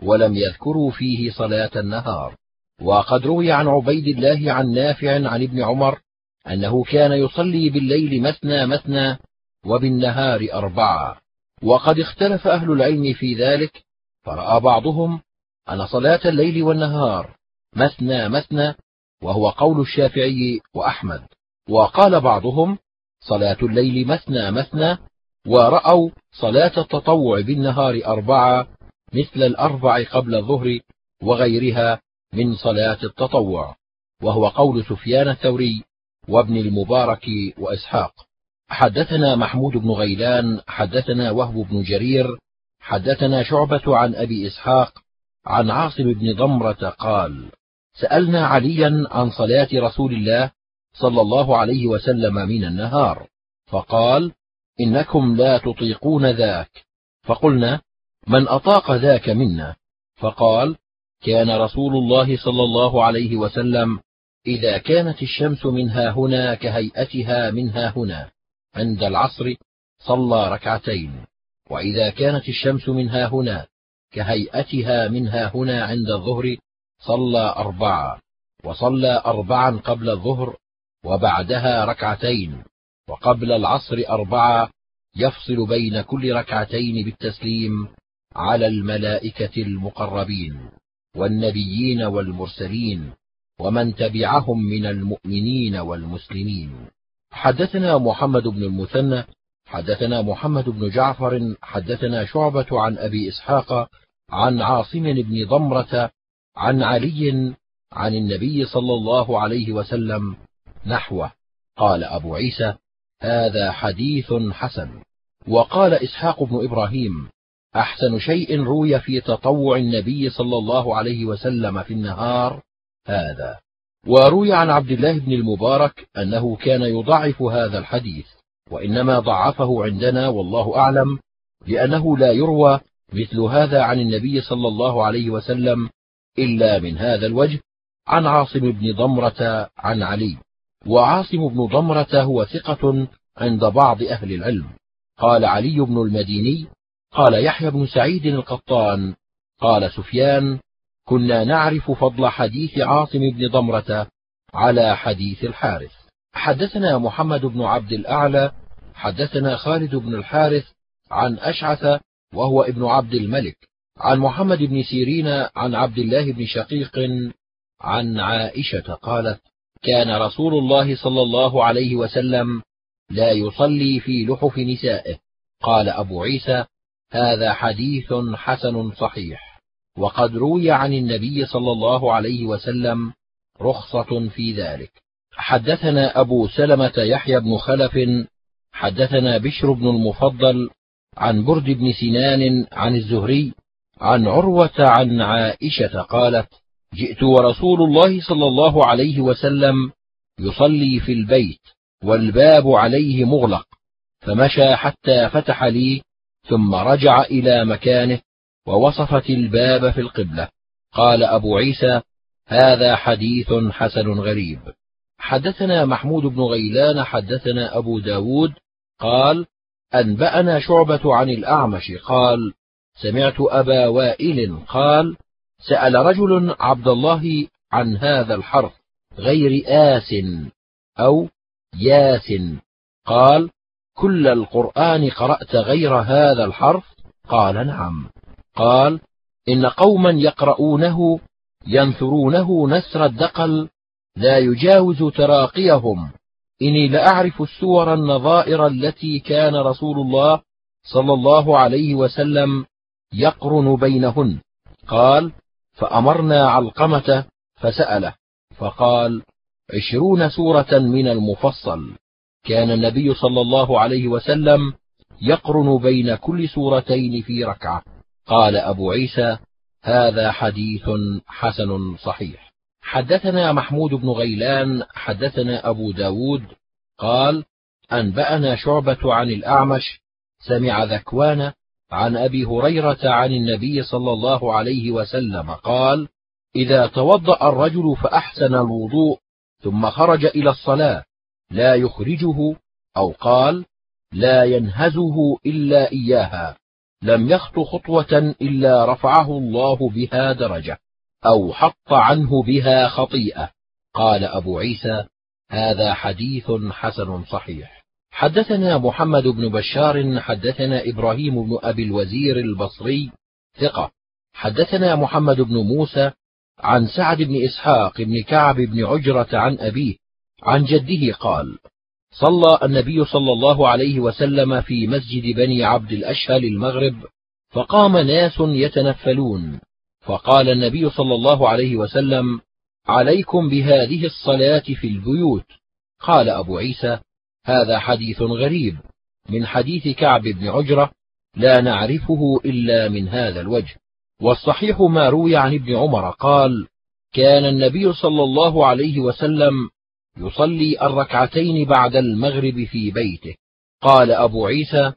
ولم يذكروا فيه صلاة النهار. وقد روي عن عبيد الله عن نافع عن ابن عمر أنه كان يصلي بالليل مثنى مثنى وبالنهار أربعة. وقد اختلف أهل العلم في ذلك فرأى بعضهم أن صلاة الليل والنهار مثنى مثنى وهو قول الشافعي وأحمد. وقال بعضهم صلاة الليل مثنى مثنى ورأوا صلاة التطوع بالنهار أربعة مثل الأربع قبل الظهر وغيرها من صلاة التطوع وهو قول سفيان الثوري وابن المبارك وإسحاق. حدثنا محمود بن غيلان حدثنا وهب بن جرير حدثنا شعبة عن أبي إسحاق عن عاصم بن ضمرة قال سألنا عليا عن صلاة رسول الله صلى الله عليه وسلم من النهار فقال إنكم لا تطيقون ذاك. فقلنا من أطاق ذاك منا؟ فقال كان رسول الله صلى الله عليه وسلم إذا كانت الشمس منها هنا كهيئتها منها هنا. عند العصر صلى ركعتين وإذا كانت الشمس منها هنا كهيئتها منها هنا عند الظهر صلى أربعة وصلى أربعا قبل الظهر وبعدها ركعتين وقبل العصر أربعة يفصل بين كل ركعتين بالتسليم على الملائكة المقربين والنبيين والمرسلين ومن تبعهم من المؤمنين والمسلمين. حدثنا محمد بن المثنى حدثنا محمد بن جعفر حدثنا شعبة عن أبي إسحاق عن عاصم بن ضمرة عن علي عن النبي صلى الله عليه وسلم نحوه. قال أبو عيسى هذا حديث حسن. وقال إسحاق بن إبراهيم أحسن شيء روي في تطوع النبي صلى الله عليه وسلم في النهار هذا. وروي عن عبد الله بن المبارك أنه كان يضعف هذا الحديث وإنما ضعفه عندنا والله أعلم لأنه لا يروى مثل هذا عن النبي صلى الله عليه وسلم إلا من هذا الوجه عن عاصم بن ضمرة عن علي. وعاصم بن ضمرة هو ثقة عند بعض أهل العلم. قال علي بن المديني قال يحيى بن سعيد القطان قال سفيان كنا نعرف فضل حديث عاصم بن ضمرة على حديث الحارث. حدثنا محمد بن عبد الأعلى حدثنا خالد بن الحارث عن أشعث وهو ابن عبد الملك عن محمد بن سيرين عن عبد الله بن شقيق عن عائشة قالت كان رسول الله صلى الله عليه وسلم لا يصلي في لحف نسائه. قال أبو عيسى هذا حديث حسن صحيح. وقد روي عن النبي صلى الله عليه وسلم رخصة في ذلك. حدثنا أبو سلمة يحيى بن خلف حدثنا بشر بن المفضل عن برد بن سنان عن الزهري عن عروة عن عائشة قالت جئت ورسول الله صلى الله عليه وسلم يصلي في البيت والباب عليه مغلق فمشى حتى فتح لي ثم رجع إلى مكانه ووصفت الباب في القبلة. قال أبو عيسى هذا حديث حسن غريب. حدثنا محمود بن غيلان حدثنا أبو داود قال أنبأنا شعبة عن الأعمش قال سمعت أبا وائل قال سأل رجل عبد الله عن هذا الحرف غير آس أو ياس. قال كل القرآن قرأت غير هذا الحرف؟ قال نعم. قال إن قوما يقرؤونه ينثرونه نسر الدقل لا يجاوز تراقيهم. إني لأعرف السور النظائر التي كان رسول الله صلى الله عليه وسلم يقرن بينهن. قال فأمرنا علقمة فسأله فقال عشرون سورة من المفصل. كان النبي صلى الله عليه وسلم يقرن بين كل سورتين في ركعة. قال أبو عيسى هذا حديث حسن صحيح. حدثنا محمود بن غيلان حدثنا أبو داود قال أنبأنا شعبة عن الأعمش سمع ذكوان عن أبي هريرة عن النبي صلى الله عليه وسلم قال إذا توضأ الرجل فأحسن الوضوء ثم خرج إلى الصلاة لا يخرجه أو قال لا ينهزه إلا إياها. لم يخط خطوة إلا رفعه الله بها درجة أو حط عنه بها خطيئة. قال أبو عيسى هذا حديث حسن صحيح. حدثنا محمد بن بشار حدثنا إبراهيم بن أبي الوزير البصري ثقة. حدثنا محمد بن موسى عن سعد بن إسحاق بن كعب بن عجرة عن أبيه عن جده قال صلى النبي صلى الله عليه وسلم في مسجد بني عبد الأشهل المغرب فقام ناس يتنفلون. فقال النبي صلى الله عليه وسلم عليكم بهذه الصلاة في البيوت. قال أبو عيسى هذا حديث غريب. من حديث كعب بن عجرة لا نعرفه إلا من هذا الوجه. والصحيح ما روي عن ابن عمر قال كان النبي صلى الله عليه وسلم يصلي الركعتين بعد المغرب في بيته. قال أبو عيسى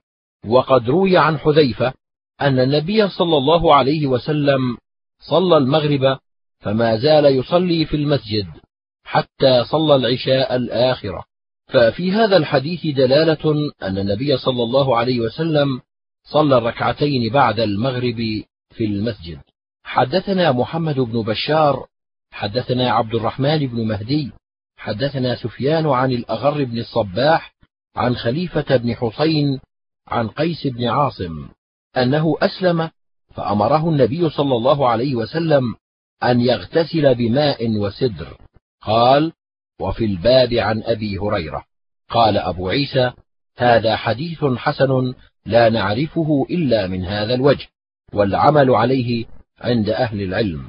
وقد روي عن حذيفة أن النبي صلى الله عليه وسلم صلى المغرب فما زال يصلي في المسجد حتى صلى العشاء الآخرة ففي هذا الحديث دلالة أن النبي صلى الله عليه وسلم صلى الركعتين بعد المغرب في المسجد. حدثنا محمد بن بشار حدثنا عبد الرحمن بن مهدي حدثنا سفيان عن الأغر بن الصباح عن خليفة بن حسين عن قيس بن عاصم أنه أسلم فأمره النبي صلى الله عليه وسلم أن يغتسل بماء وسدر. قال وفي الباب عن أبي هريرة. قال أبو عيسى هذا حديث حسن لا نعرفه إلا من هذا الوجه والعمل عليه عند أهل العلم.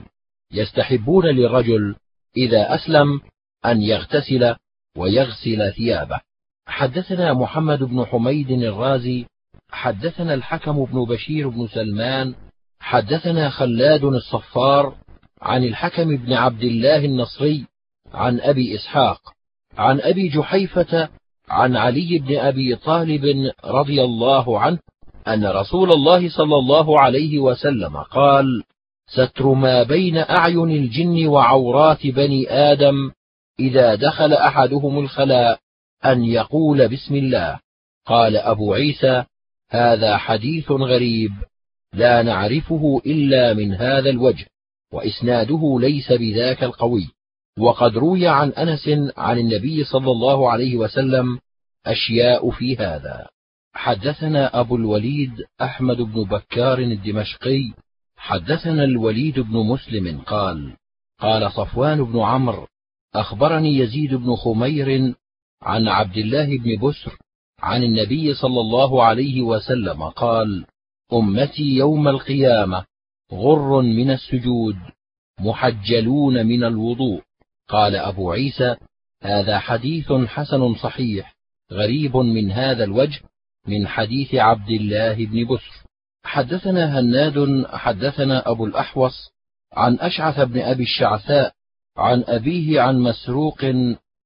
يستحبون للرجل إذا أسلم أن يغتسل ويغسل ثيابه. حدثنا محمد بن حميد الرازي حدثنا الحكم بن بشير بن سلمان حدثنا خلاد الصفار عن الحكم بن عبد الله النصري عن أبي إسحاق عن أبي جحيفة عن علي بن أبي طالب رضي الله عنه أن رسول الله صلى الله عليه وسلم قال ستر ما بين أعين الجن وعورات بني آدم إذا دخل أحدهم الخلاء أن يقول بسم الله. قال أبو عيسى هذا حديث غريب لا نعرفه إلا من هذا الوجه وإسناده ليس بذاك القوي. وقد روي عن أنس عن النبي صلى الله عليه وسلم أشياء في هذا. حدثنا أبو الوليد أحمد بن بكار الدمشقي. حدثنا الوليد بن مسلم قال قال صفوان بن عمرو أخبرني يزيد بن خمير عن عبد الله بن بسر عن النبي صلى الله عليه وسلم قال أمتي يوم القيامة غر من السجود محجلون من الوضوء. قال أبو عيسى هذا حديث حسن صحيح غريب من هذا الوجه من حديث عبد الله بن بسر. حدثنا هناد حدثنا أبو الأحوص عن أشعث بن أبي الشعثاء عن أبيه عن مسروق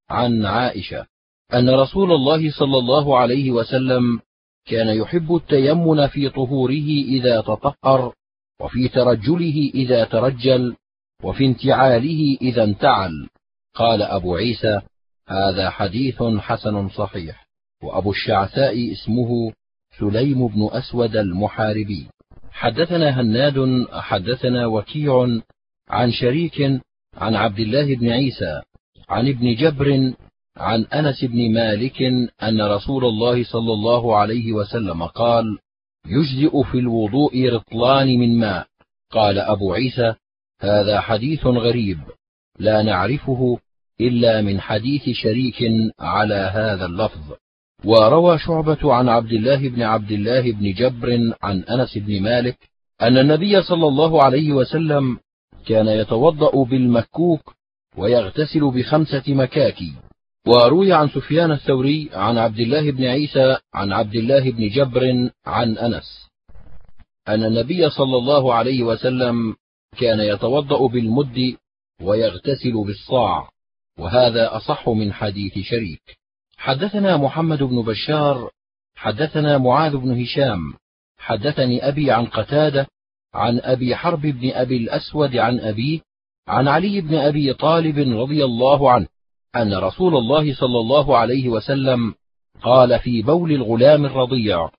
عن عائشة أن رسول الله صلى الله عليه وسلم كان يحب التيمن في طهوره إذا تطهر وفي ترجله إذا ترجل وفي انتعاله إذا انتعل. قال أبو عيسى هذا حديث حسن صحيح وأبو الشعثاء اسمه سليم بن أسود المحاربي. حدثنا هناد حدثنا وكيع عن شريك عن عبد الله بن عيسى عن ابن جبر عن أنس بن مالك أن رسول الله صلى الله عليه وسلم قال يجزئ في الوضوء رطلان من ماء. قال أبو عيسى هذا حديث غريب لا نعرفه إلا من حديث شريك على هذا اللفظ. وروى شعبة عن عبد الله بن عبد الله بن جبر عن أنس بن مالك أن النبي صلى الله عليه وسلم كان يتوضأ بالمكوك ويغتسل بخمسة مكاكي وروي عن سفيان الثوري عن عبد الله بن عيسى عن عبد الله بن جبر عن أنس أن النبي صلى الله عليه وسلم كان يتوضأ بالمد ويغتسل بالصاع وهذا أصح من حديث شريك. حدثنا محمد بن بشار حدثنا معاذ بن هشام حدثني أبي عن قتادة عن أبي حرب بن أبي الأسود عن ابيه عن علي بن أبي طالب رضي الله عنه أن رسول الله صلى الله عليه وسلم قال في بول الغلام الرضيع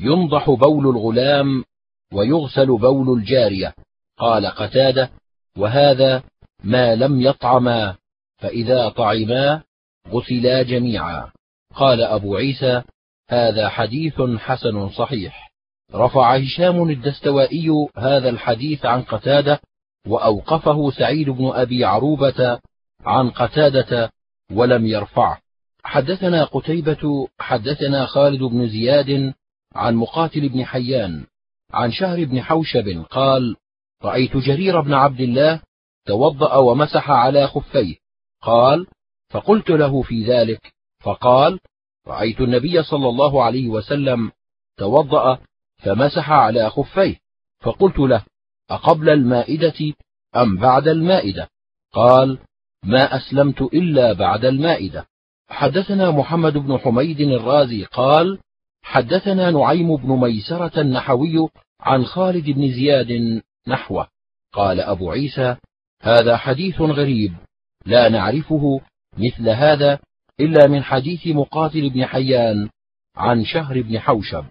ينضح بول الغلام ويغسل بول الجارية. قال قتادة وهذا ما لم يطعما فإذا طعما غسلا جميعا. قال أبو عيسى هذا حديث حسن صحيح. رفع هشام الدستوائي هذا الحديث عن قتادة وأوقفه سعيد بن أبي عروبة عن قتادة ولم يرفعه. حدثنا قتيبة حدثنا خالد بن زياد عن مقاتل بن حيان عن شهر بن حوشب قال رأيت جرير بن عبد الله توضأ ومسح على خفيه. قال فقلت له في ذلك. فقال رأيت النبي صلى الله عليه وسلم توضأ فمسح على خفيه فقلت له أقبل المائدة أم بعد المائدة؟ قال ما أسلمت إلا بعد المائدة. حدثنا محمد بن حميد الرازي قال حدثنا نعيم بن ميسرة النحوي عن خالد بن زياد نحوه. قال أبو عيسى هذا حديث غريب لا نعرفه مثل هذا إلا من حديث مقاتل بن حيان عن شهر بن حوشب.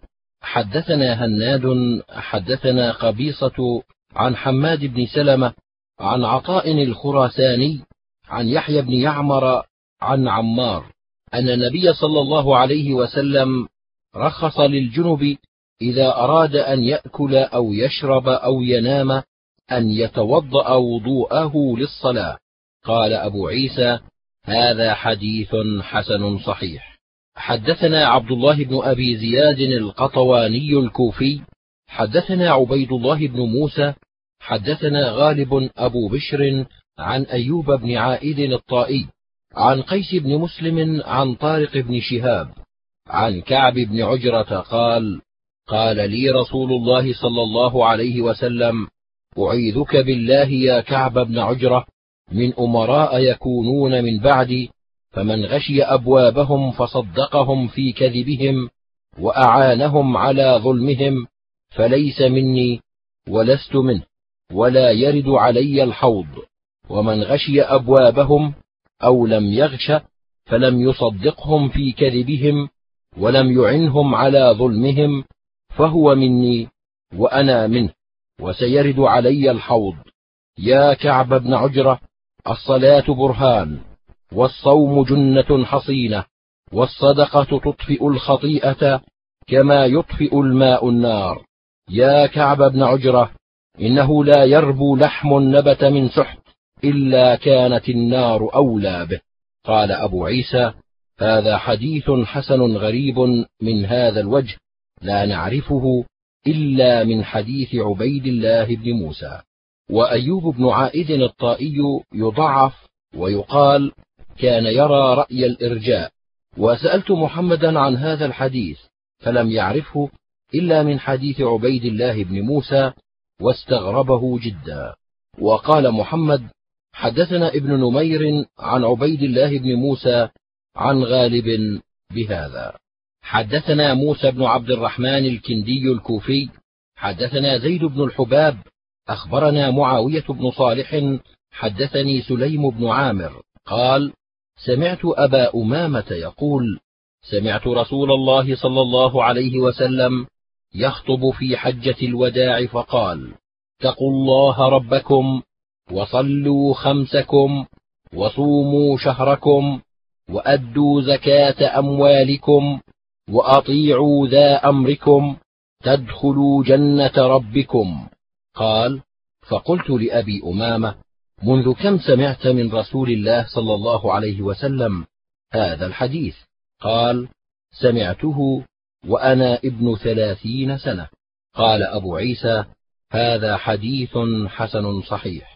حدثنا هناد حدثنا قبيصة عن حماد بن سلمة عن عطاء الخراساني عن يحيى بن يعمر عن عمار أن النبي صلى الله عليه وسلم رخص للجنب إذا أراد أن يأكل أو يشرب أو ينام أن يتوضأ وضوءه للصلاة. قال أبو عيسى هذا حديث حسن صحيح. حدثنا عبد الله بن أبي زياد القطواني الكوفي حدثنا عبيد الله بن موسى حدثنا غالب أبو بشر عن أيوب بن عائد الطائي عن قيس بن مسلم عن طارق بن شهاب عن كعب بن عجرة قال قال لي رسول الله صلى الله عليه وسلم أعيذك بالله يا كعب بن عجرة من أمراء يكونون من بعدي فمن غشي أبوابهم فصدقهم في كذبهم وأعانهم على ظلمهم فليس مني ولست منه ولا يرد علي الحوض. ومن غشي أبوابهم أو لم يغش فلم يصدقهم في كذبهم ولم يعنهم على ظلمهم فهو مني وأنا منه وسيرد علي الحوض. يا كعب بن عجرة الصلاة برهان. والصوم جنة حصينة والصدقة تطفئ الخطيئة كما يطفئ الماء النار. يا كعب بن عجرة إنه لا يربو لحم نبت من سحت إلا كانت النار أولى به. قال أبو عيسى هذا حديث حسن غريب من هذا الوجه لا نعرفه إلا من حديث عبيد الله بن موسى. وأيوب بن عائد الطائي يضعف ويقال كان يرى رأي الإرجاء وسألت محمدا عن هذا الحديث فلم يعرفه إلا من حديث عبيد الله بن موسى واستغربه جدا. وقال محمد حدثنا ابن نمير عن عبيد الله بن موسى عن غالب بهذا. حدثنا موسى بن عبد الرحمن الكندي الكوفي حدثنا زيد بن الحباب أخبرنا معاوية بن صالح حدثني سليم بن عامر قال سمعت أبا أمامة يقول سمعت رسول الله صلى الله عليه وسلم يخطب في حجة الوداع فقال اتقوا الله ربكم وصلوا خمسكم وصوموا شهركم وأدوا زكاة أموالكم وأطيعوا ذا أمركم تدخلوا جنة ربكم. قال فقلت لأبي أمامة منذ كم سمعت من رسول الله صلى الله عليه وسلم هذا الحديث؟ قال سمعته وأنا ابن ثلاثين سنة. قال أبو عيسى هذا حديث حسن صحيح.